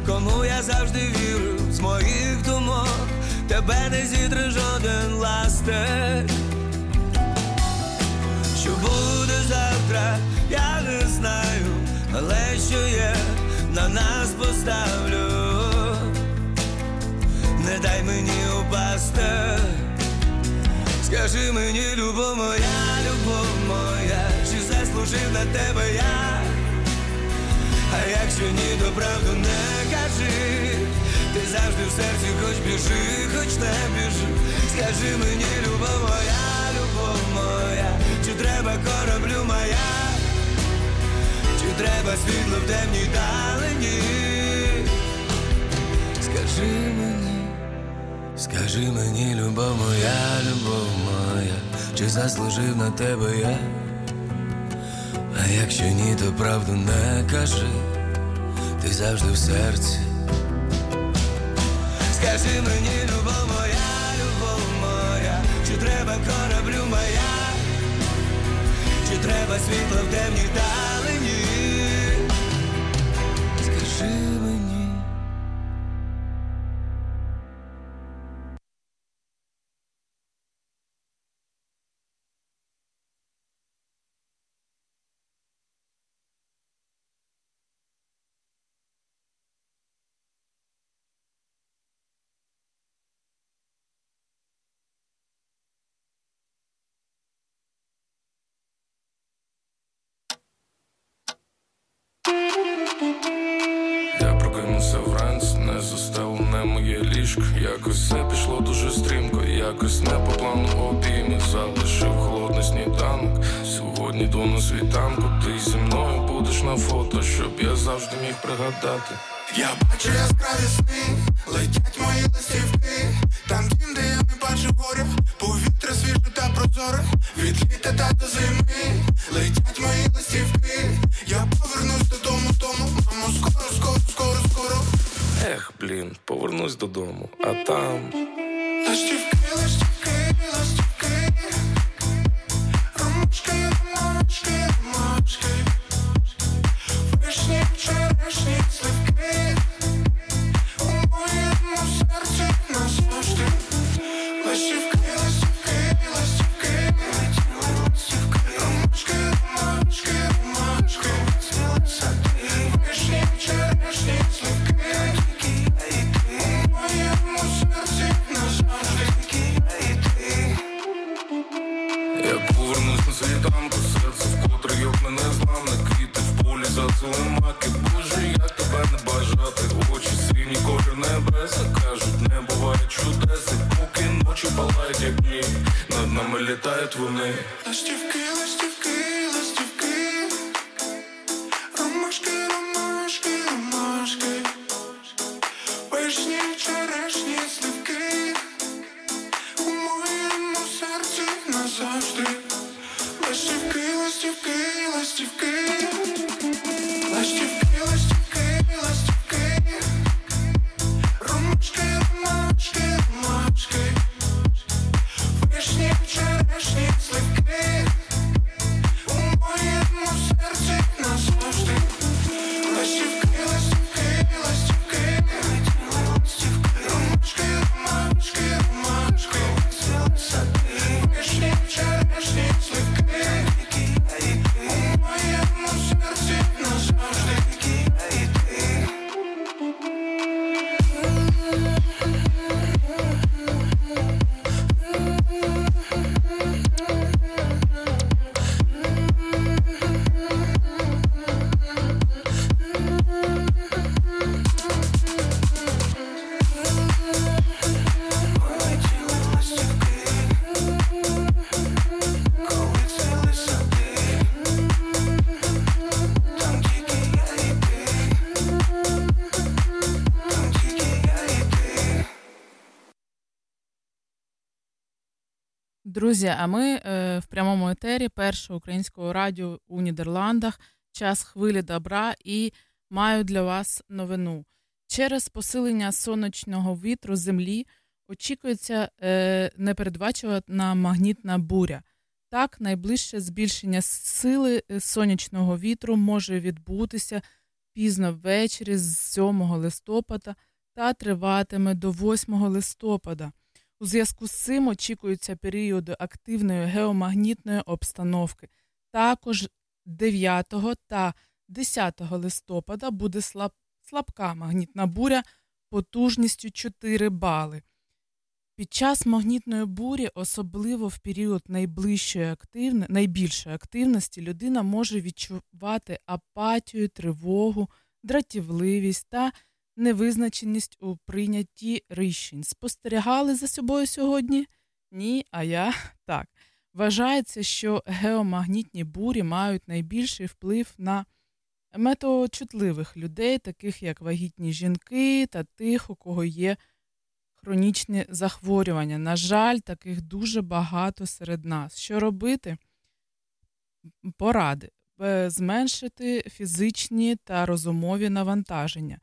кому я завжди вірю, з моїх думок тебе не зітре жоден ластер. Що буде завтра, я не знаю, але що є, на нас поставлю. Дай мені упасти. Скажи мені, любов моя, любов моя, чи заслужив на тебе я? А якщо ні, то правду не кажи. Ти завжди в серці хоч біжи, хоч не біжи. Скажи мені, любов моя, любов моя, чи треба кораблю моя, чи треба світло в темній далині? Скажи мені, любов моя, любов моя, чи заслужив на тебе я? А якщо ні, то правду не кажи, ти завжди в серці. Скажи мені, любов моя, любов моя, чи треба кораблю моя, чи треба світло в темній далині? Ліжко, якось все пішло дуже стрімко, якось не по плану. Обійми залишив холодний сніданок. Сьогодні до на світанку, ти зі мною будеш на фото, щоб я завжди міг пригадати. Я бачу яскраві сни, летять мої листівки, там дім, де я не бачу горя, повітря свіже та прозоре, від літа та до зими, летять мої листівки, Ех, блін, повернусь додому, а там. Ромашки, ромашки, ромашки, Друзі, а ми е, в прямому етері першого українського радіо у Нідерландах. Час хвилі добра і маю для вас новину. Через посилення сонячного вітру землі очікується е, непередбачувана магнітна буря. Так, найближче збільшення сили е, сонячного вітру може відбутися пізно ввечері з 7 листопада та триватиме до 8 листопада. У зв'язку з цим очікуються періоди активної геомагнітної обстановки. Також 9 та 10 листопада буде слаб, слабка магнітна буря потужністю 4 бали. Під час магнітної бурі, особливо в період найближчої активни, найбільшої активності, людина може відчувати апатію, тривогу, дратівливість та невизначеність у прийнятті рішень. Спостерігали за собою сьогодні? Ні, а я так. Вважається, що геомагнітні бурі мають найбільший вплив на метеочутливих людей, таких як вагітні жінки та тих, у кого є хронічні захворювання. На жаль, таких дуже багато серед нас. Що робити? Поради. Е, Зменшити фізичні та розумові навантаження.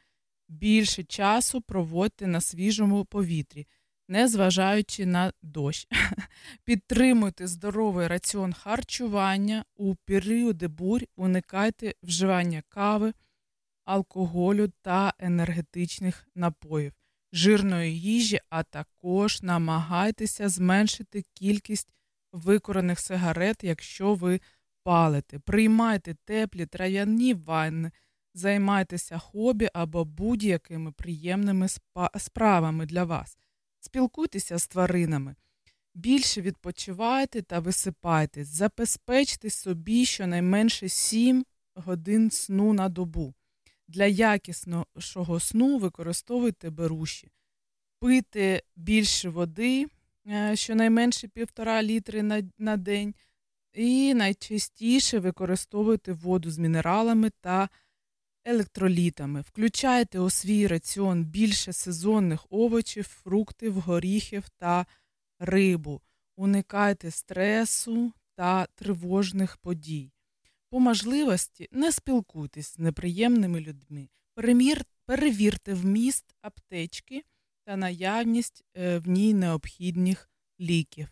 Більше часу проводьте на свіжому повітрі, незважаючи на дощ. Підтримуйте здоровий раціон харчування у періоди бурь, уникайте вживання кави, алкоголю та енергетичних напоїв, жирної їжі, а також намагайтеся зменшити кількість викорених сигарет, якщо ви палите. Приймайте теплі трав'яні ванни, Займайтеся хобі або будь-якими приємними справами для вас. Спілкуйтеся з тваринами. Більше відпочивайте та висипайтесь, забезпечте собі щонайменше 7 годин сну на добу. Для якісного сну використовуйте беруші, пийте більше води, е, щонайменше 1,5 літри на, на день, і найчастіше використовуйте воду з мінералами та електролітами. Включайте у свій раціон більше сезонних овочів, фруктів, горіхів та рибу. Уникайте стресу та тривожних подій. По можливості не спілкуйтесь з неприємними людьми. Перевірте вміст аптечки та наявність е, в ній необхідних ліків.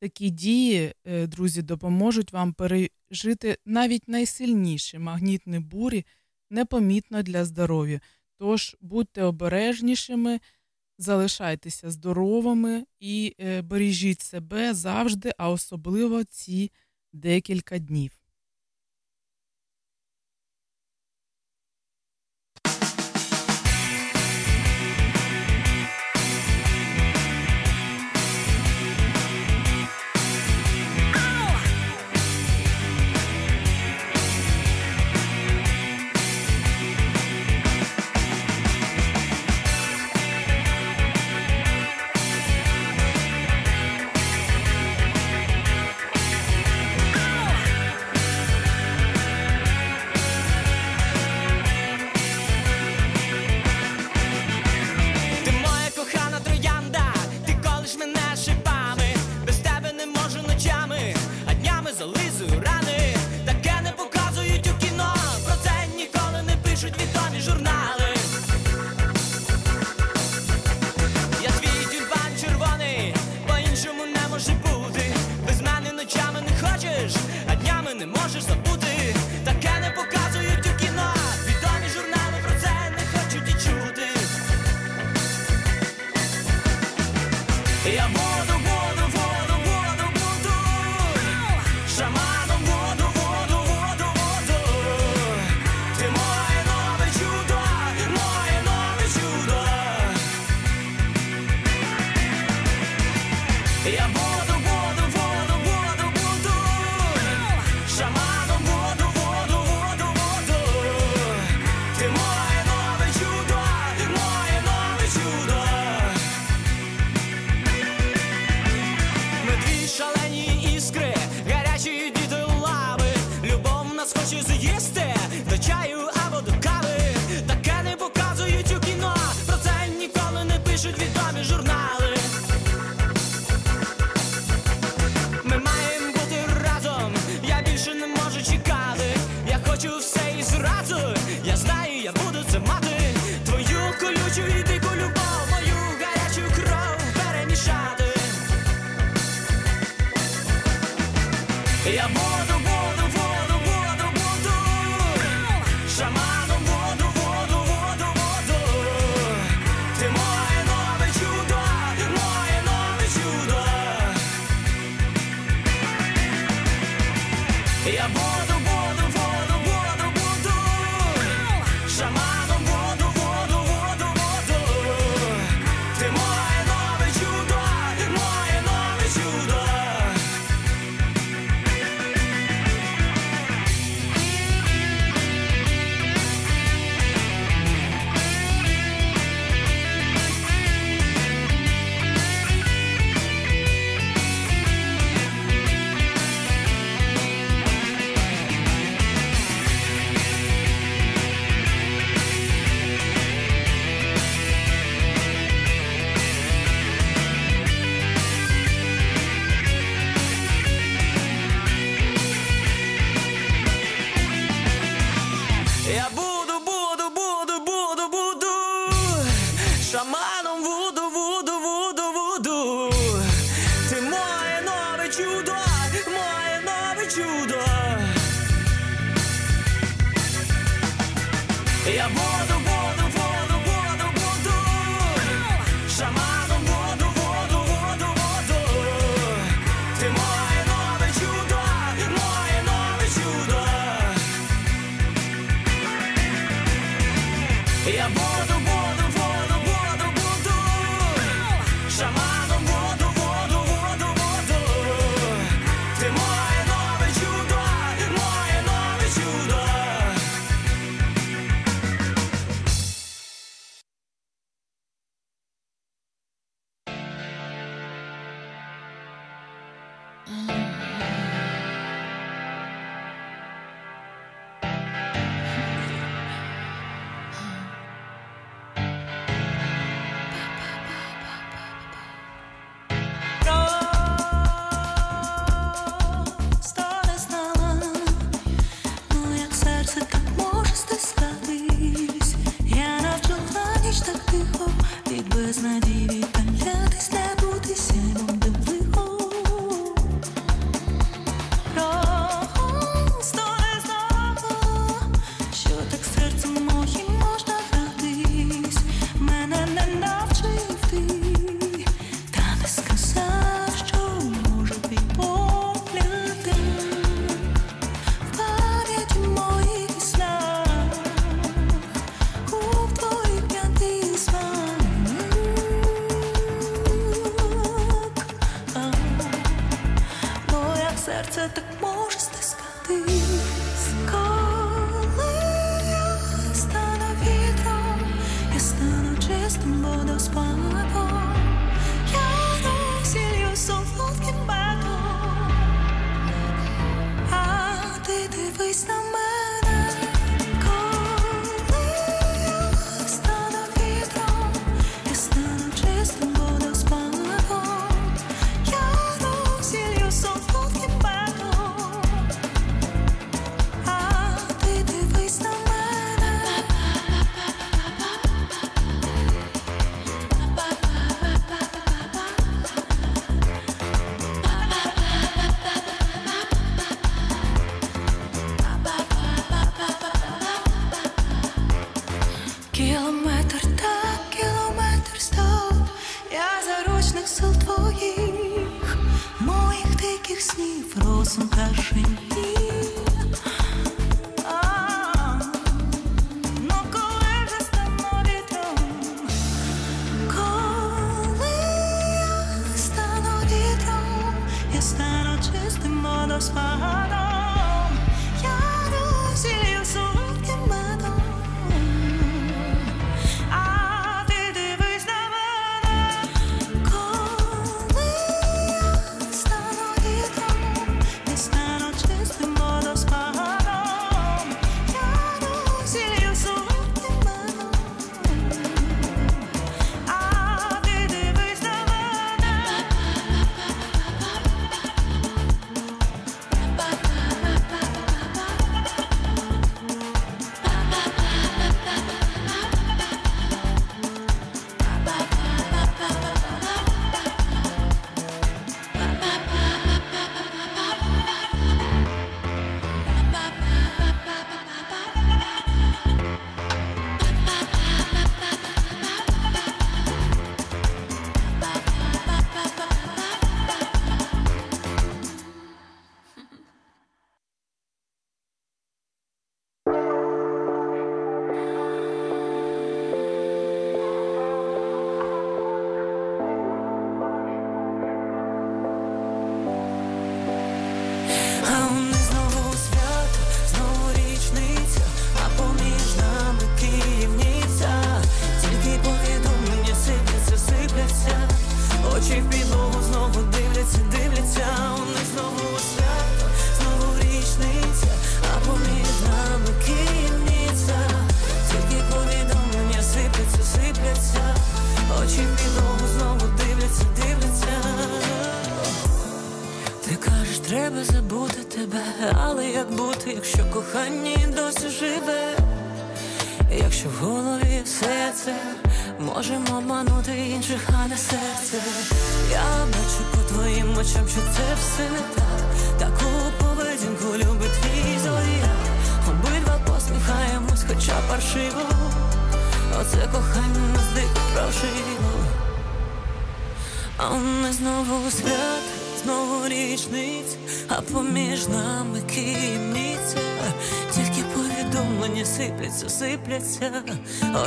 Такі дії, е, друзі, допоможуть вам пережити навіть найсильніші магнітні бурі непомітно для здоров'я. Тож будьте обережнішими, залишайтеся здоровими і е, бережіть себе завжди, а особливо ці декілька днів.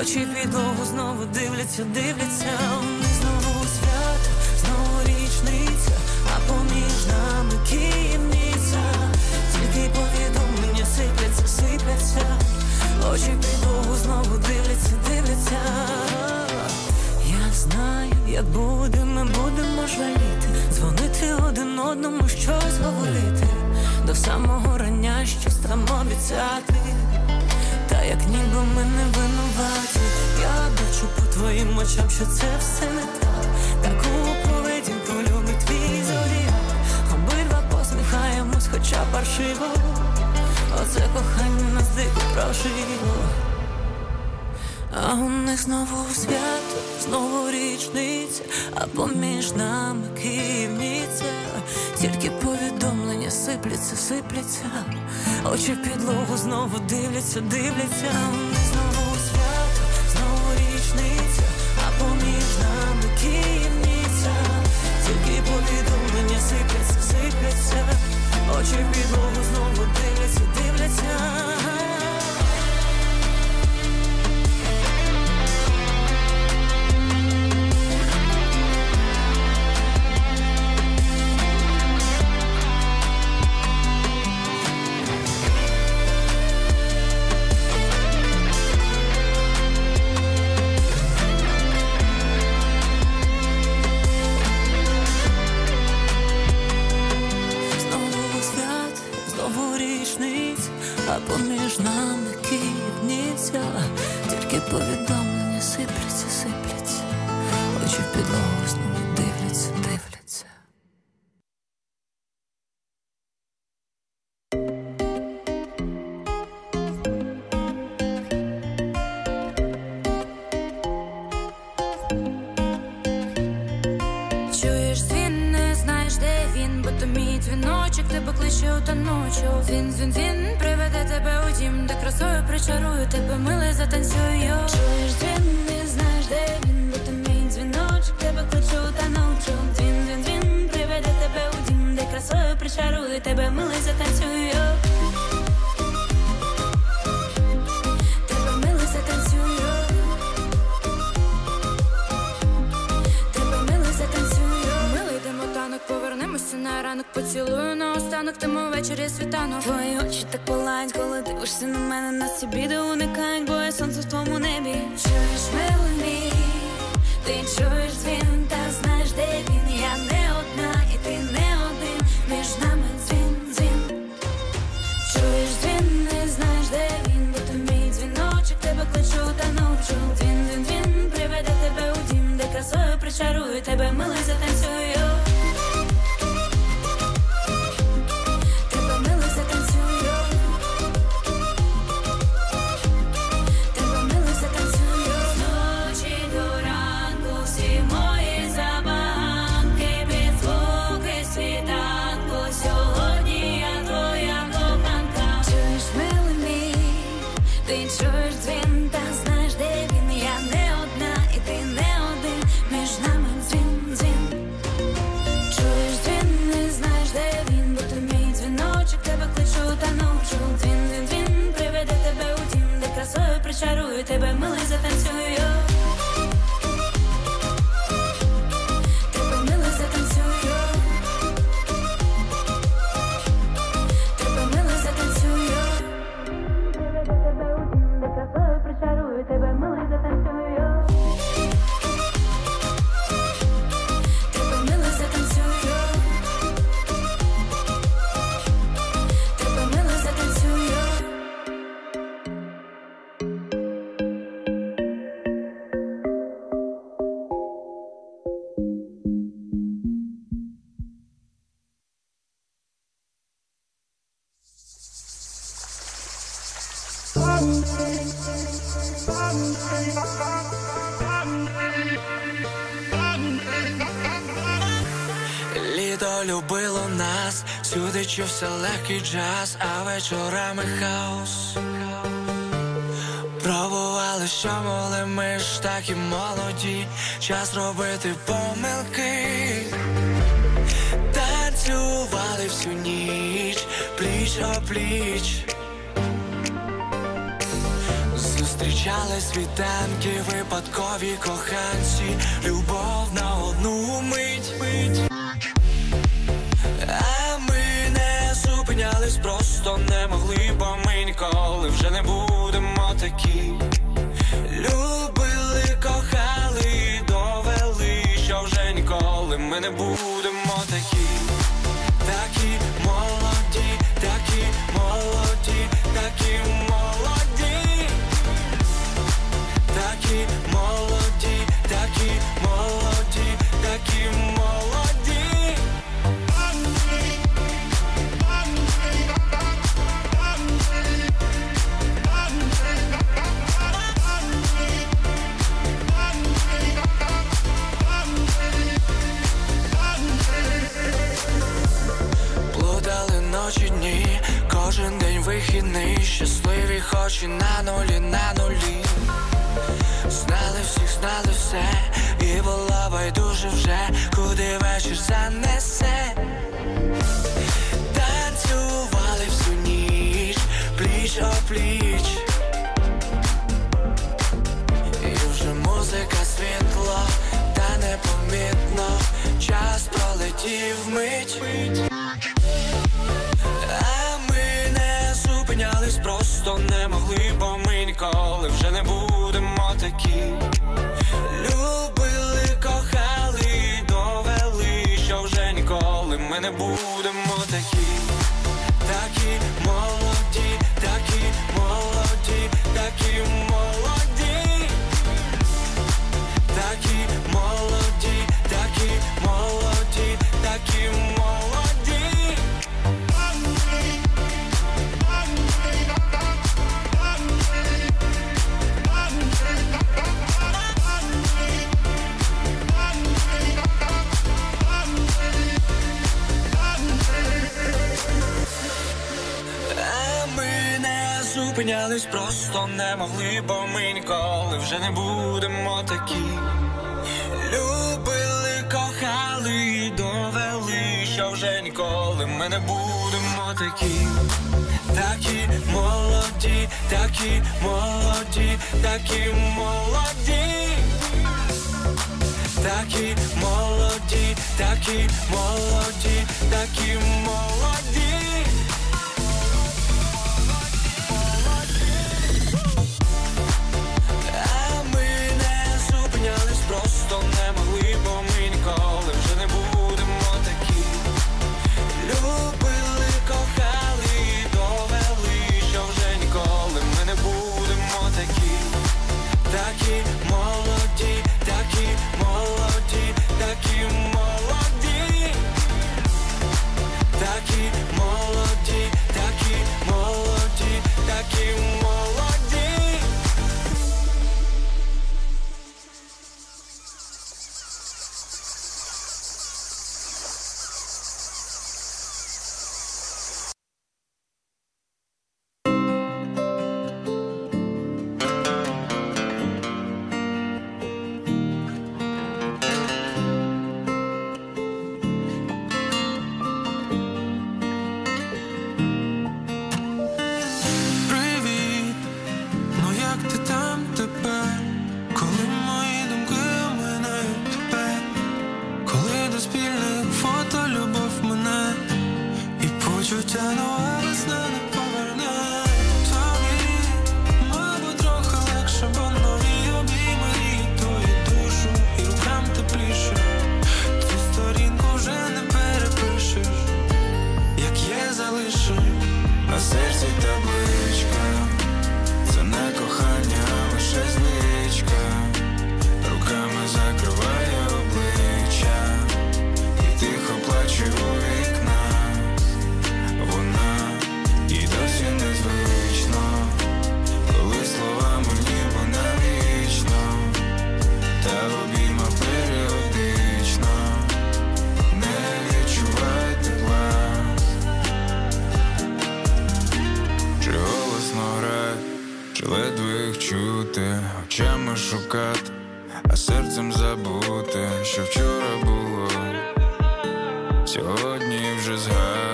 Очі підлогу знову дивляться, дивляться. Ранок Поцілую на останок, тому ввечері світанок. Твої очі так палають, коли дивишся на мене Нас ці біди уникають, бо я сонце в твоєму небі. Чуєш милий, ти чуєш дзвін Та знаєш, де він, я не одна І ти не один, між нами дзвін, дзвін. Чуєш дзвін, не знаєш, де він, бо то мій дзвіночок тебе кличу та ночу. Дзвін, дзвін, дзвін, приведе тебе у дім, де красою причарую тебе, милий затанцюю. Чувся легкий джаз, а вечорами хаос. Пробували, що могли, ми ж такі молоді, час робити помилки. Танцювали всю ніч, пліч о пліч. Зустрічали світанки, випадкові коханці, любов на одну мить. мить. Зупинялись, просто не могли, бо ми ніколи вже не будемо такі. Любили, щасливі очі на нулі, на нулі. Знали всіх, знали все, і було байдуже вже, куди вечір занесе.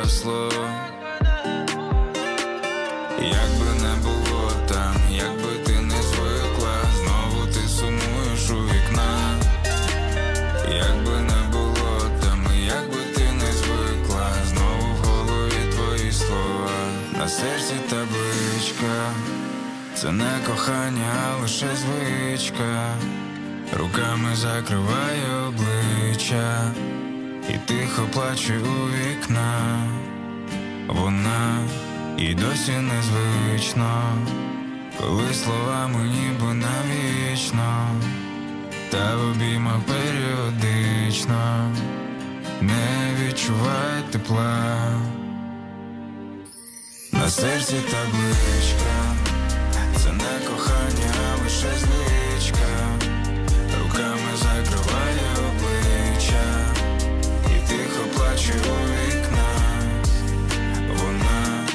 Згасло. Як не було там, як би ти не звикла, знову ти сумуєш у вікна. Як би не було там, і як би ти не звикла, знову в голові твої слова, на серці табличка, це не кохання, а лише звичка, руками закриває обличчя, і тихо плаче у вікна, вона і досі незвично, коли словами ніби навічно та в обіймах періодично не відчуває тепла. На серці табличка, це не кохання, а лише звичка, плаче у вікна, вона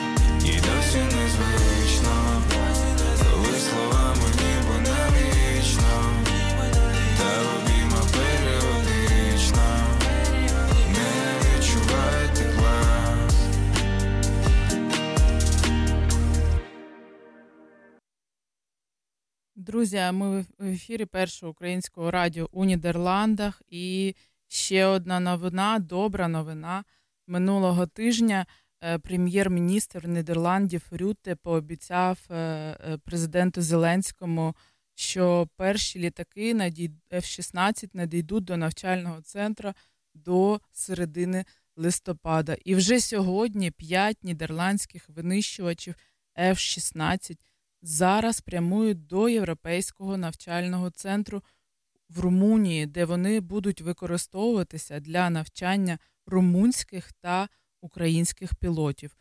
і досі незвично, коли словами ніби навічно. Та в обіймах періодично не відчуває тепла. Друзі, ми в ефірі першого українського радіо у Нідерландах. І ще одна новина, добра новина. Минулого тижня е, прем'єр-міністр Нідерландів Рюте пообіцяв е, е, президенту Зеленському, що перші літаки F-16 надійдуть до навчального центру до середини листопада. І вже сьогодні п'ять нідерландських винищувачів F-16 зараз прямують до Європейського навчального центру в Румунії, де вони будуть використовуватися для навчання румунських та українських пілотів.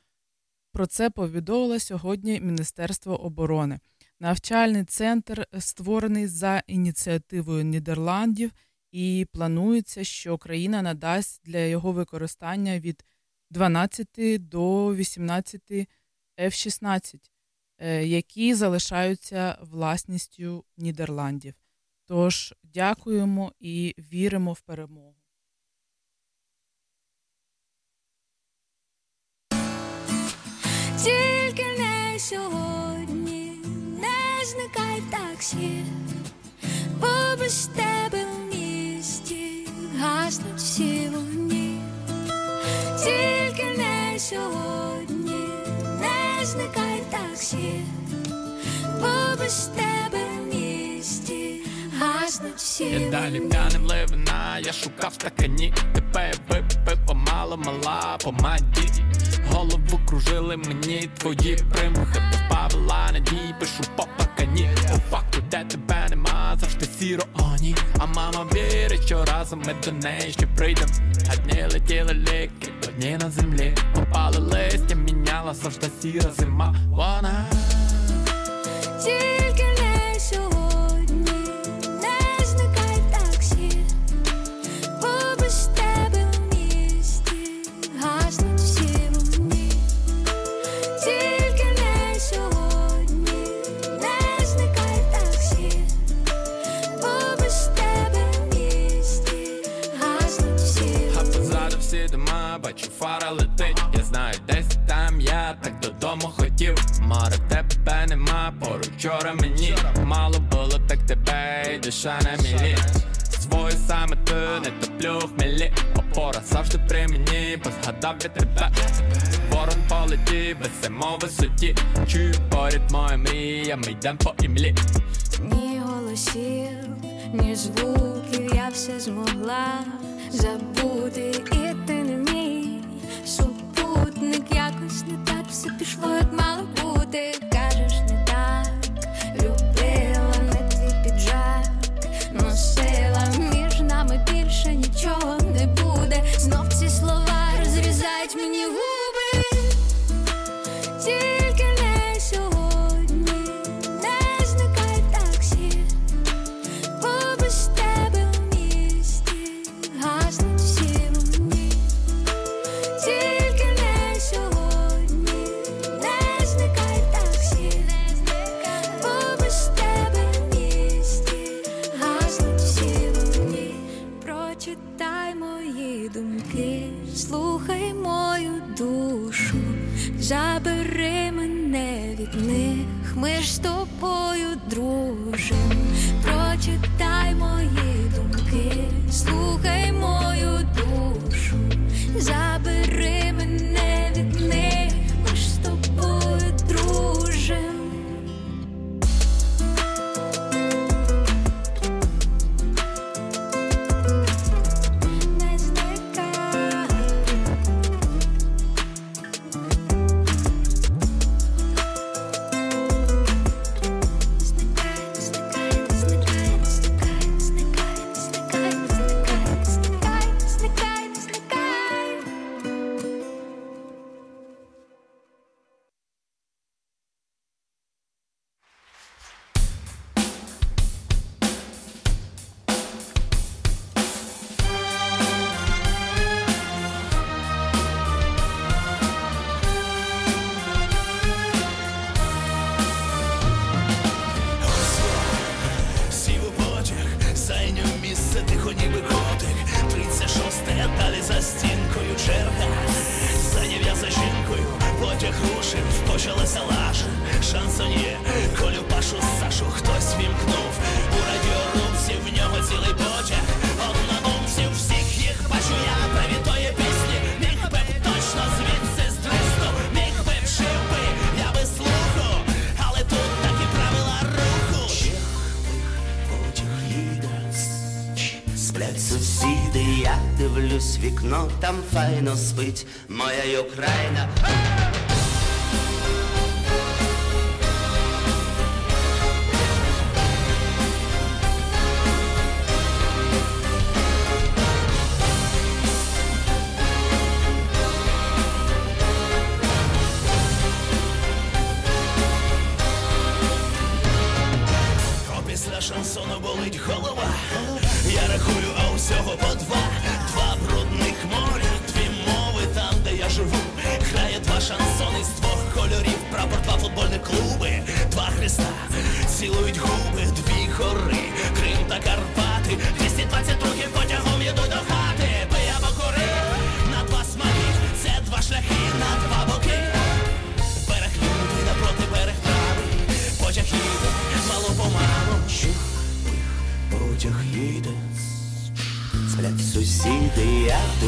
Про це повідомило сьогодні Міністерство оборони. Навчальний центр створений за ініціативою Нідерландів, і планується, що країна надасть для його використання від 12 до 18 F-16. е, які залишаються власністю Нідерландів. Тож дякуємо і віримо в перемогу. Тільки не сьогодні, не зникай таксі, бо без тебе в місті гаснуть всі вогні. Тільки не сьогодні, не зникай таксі, бо без тебе гаснуть всі Я далі п'яним ливина, я шукав стакані, тебе випив помало мала помаді. Голову кружили мені твої примхи, позбавила надії, пишу по пакані. У факту, де тебе нема, завжди сіро оні. А мама вірить, що разом ми до неї ще прийдем. А дні летіли ліки, одні на землі. Попали листя, міняла завжди сіра зима. Вона Тільки всі бачу фара летить. Я знаю, десь там я так додому хотів. Море тебе нема, поруч вчора мені мало було, так тебе і душа на мілі. Свою саме ти не топлю хмелі Опора завжди при мені, бо згадав я тебе Ворон полетів, висимо висоті Чую поряд моя мрія, ми йдем по імлі Ні голосів, ні звуків, я все змогла забути, і ти супутник, якось не так все пішло, як мало бути. Кажеш, не так, любила не твій піджак, носила між нами більше нічого не буде. Знов ці слова розрізають мені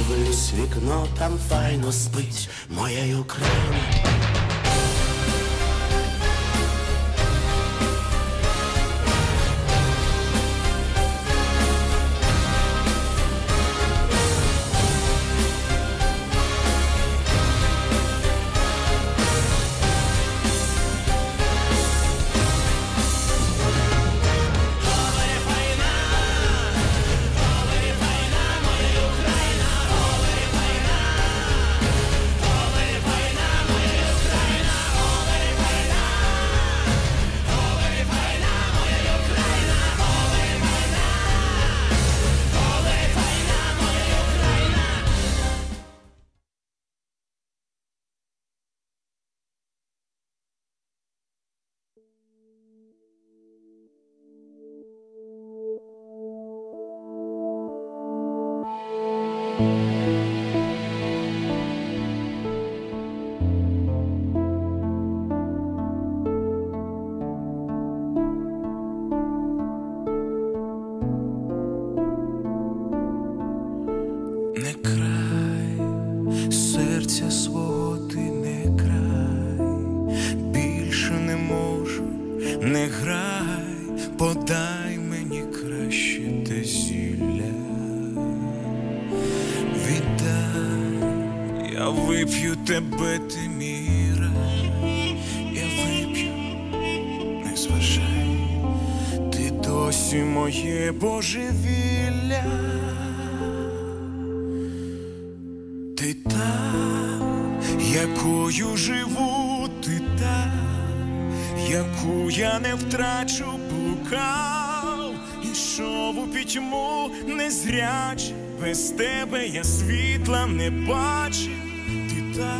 Дивлюсь вікно, там файно спить моя Україна. тебе я світла не бачив, ти та,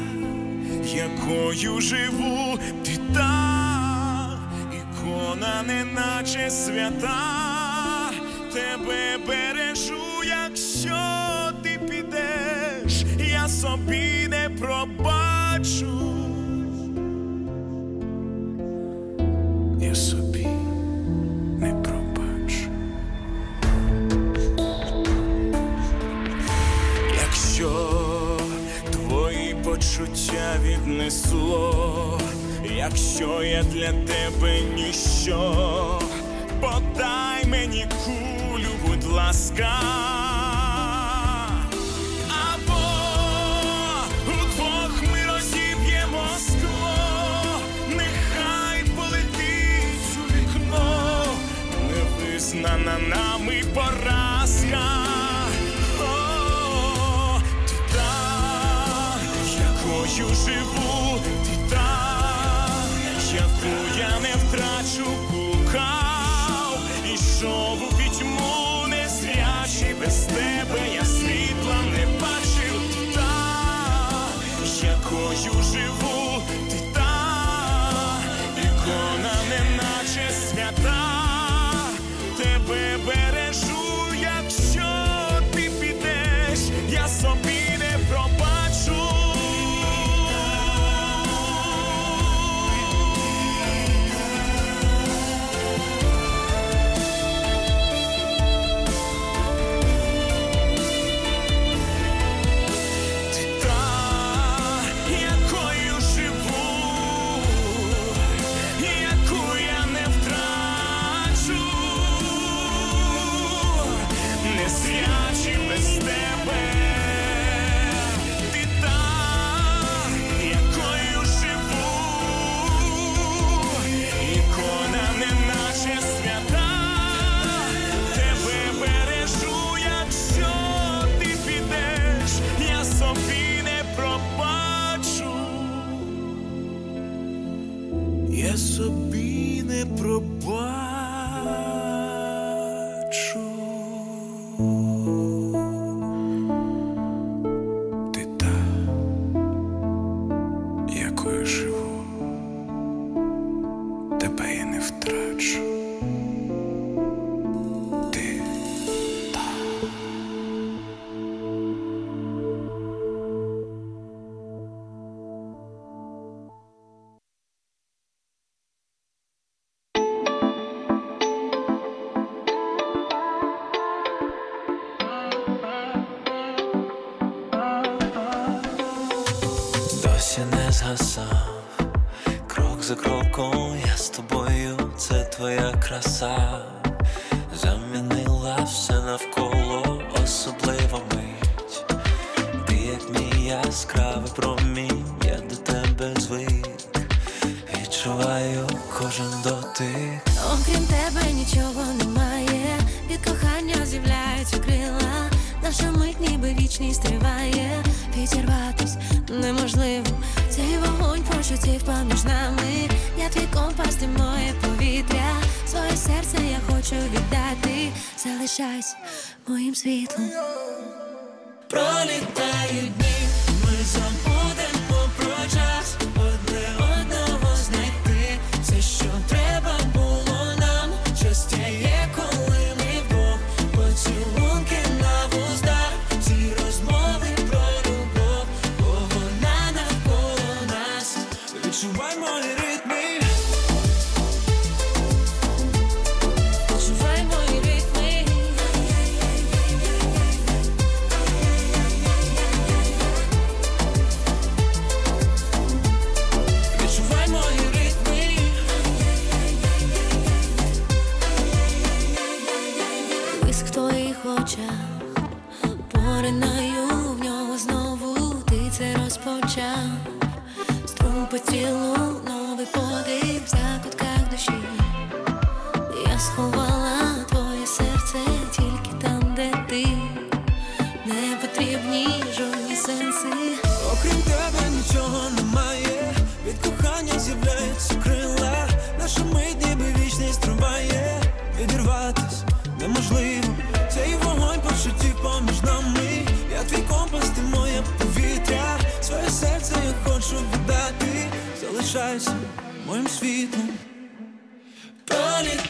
якою живу, ти та, ікона, неначе свята тебе. життя віднесло, якщо я для тебе ніщо, подай мені кулю, будь ласка. На нами пора. залишайся моїм світлом. Пролітають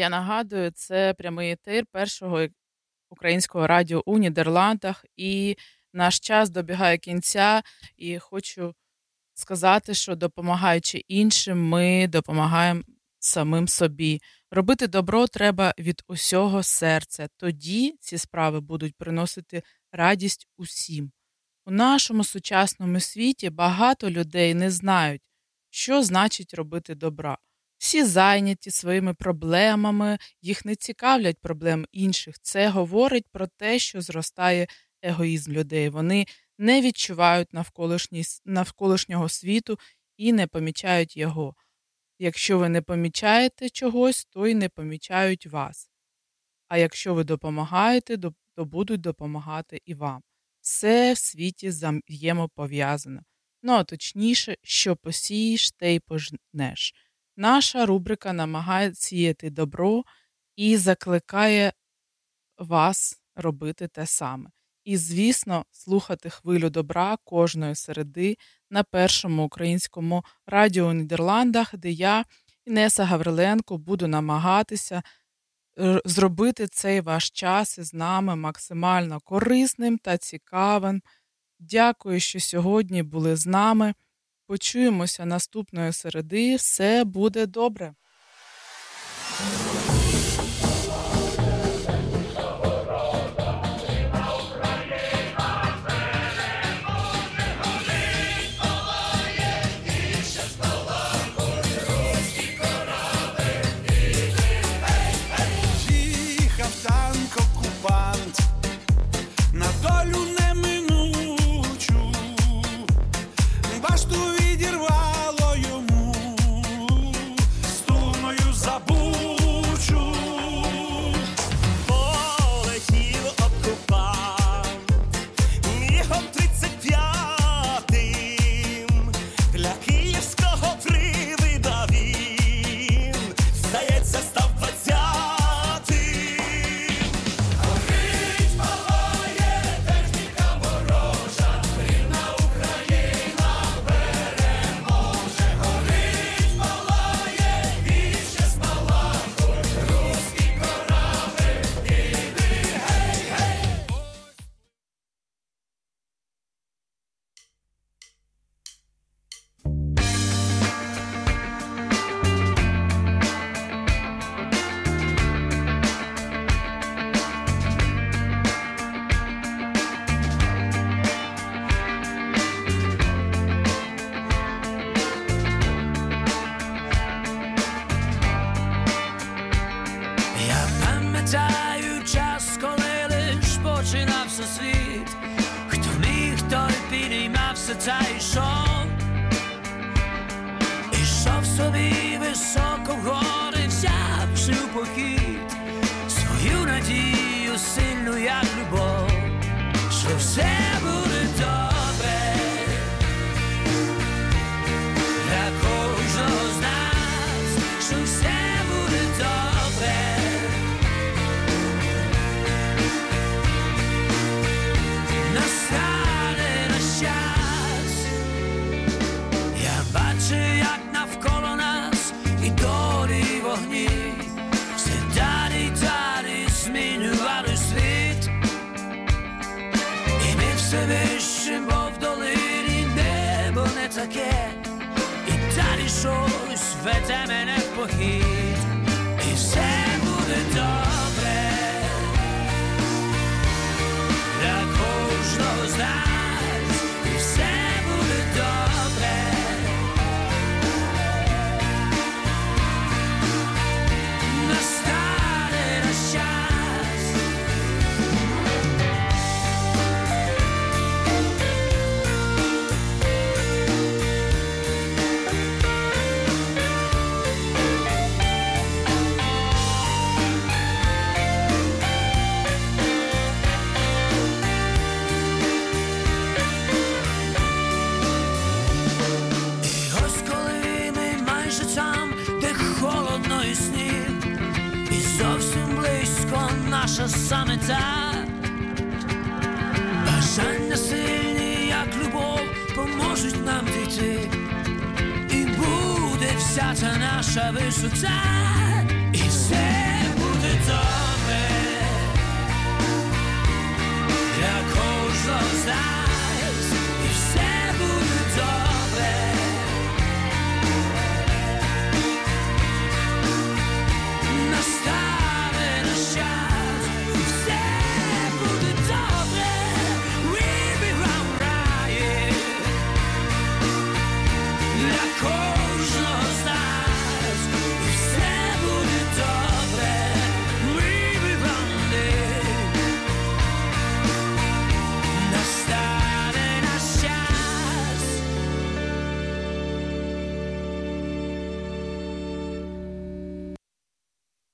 я нагадую, це прямий ефір першого українського радіо у Нідерландах, і наш час добігає кінця. І хочу сказати, що допомагаючи іншим, ми допомагаємо самим собі. Робити добро треба від усього серця. Тоді ці справи будуть приносити радість усім. У нашому сучасному світі багато людей не знають, що значить робити добра. Всі зайняті своїми проблемами, їх не цікавлять проблем інших. Це говорить про те, що зростає егоїзм людей. Вони не відчувають навколишнього світу і не помічають його. Якщо ви не помічаєте чогось, то й не помічають вас. А якщо ви допомагаєте, то будуть допомагати і вам. Все в світі взаємопов'язано. Ну а точніше, що посієш, те й пожнеш. Наша рубрика намагає сіяти добро і закликає вас робити те саме. І, звісно, слухати хвилю добра кожної середи на першому українському радіо у Нідерландах, де я, Інеса Гавриленко, буду намагатися е, зробити цей ваш час із нами максимально корисним та цікавим. Дякую, що сьогодні були з нами. Почуємося наступної середи. Все буде добре.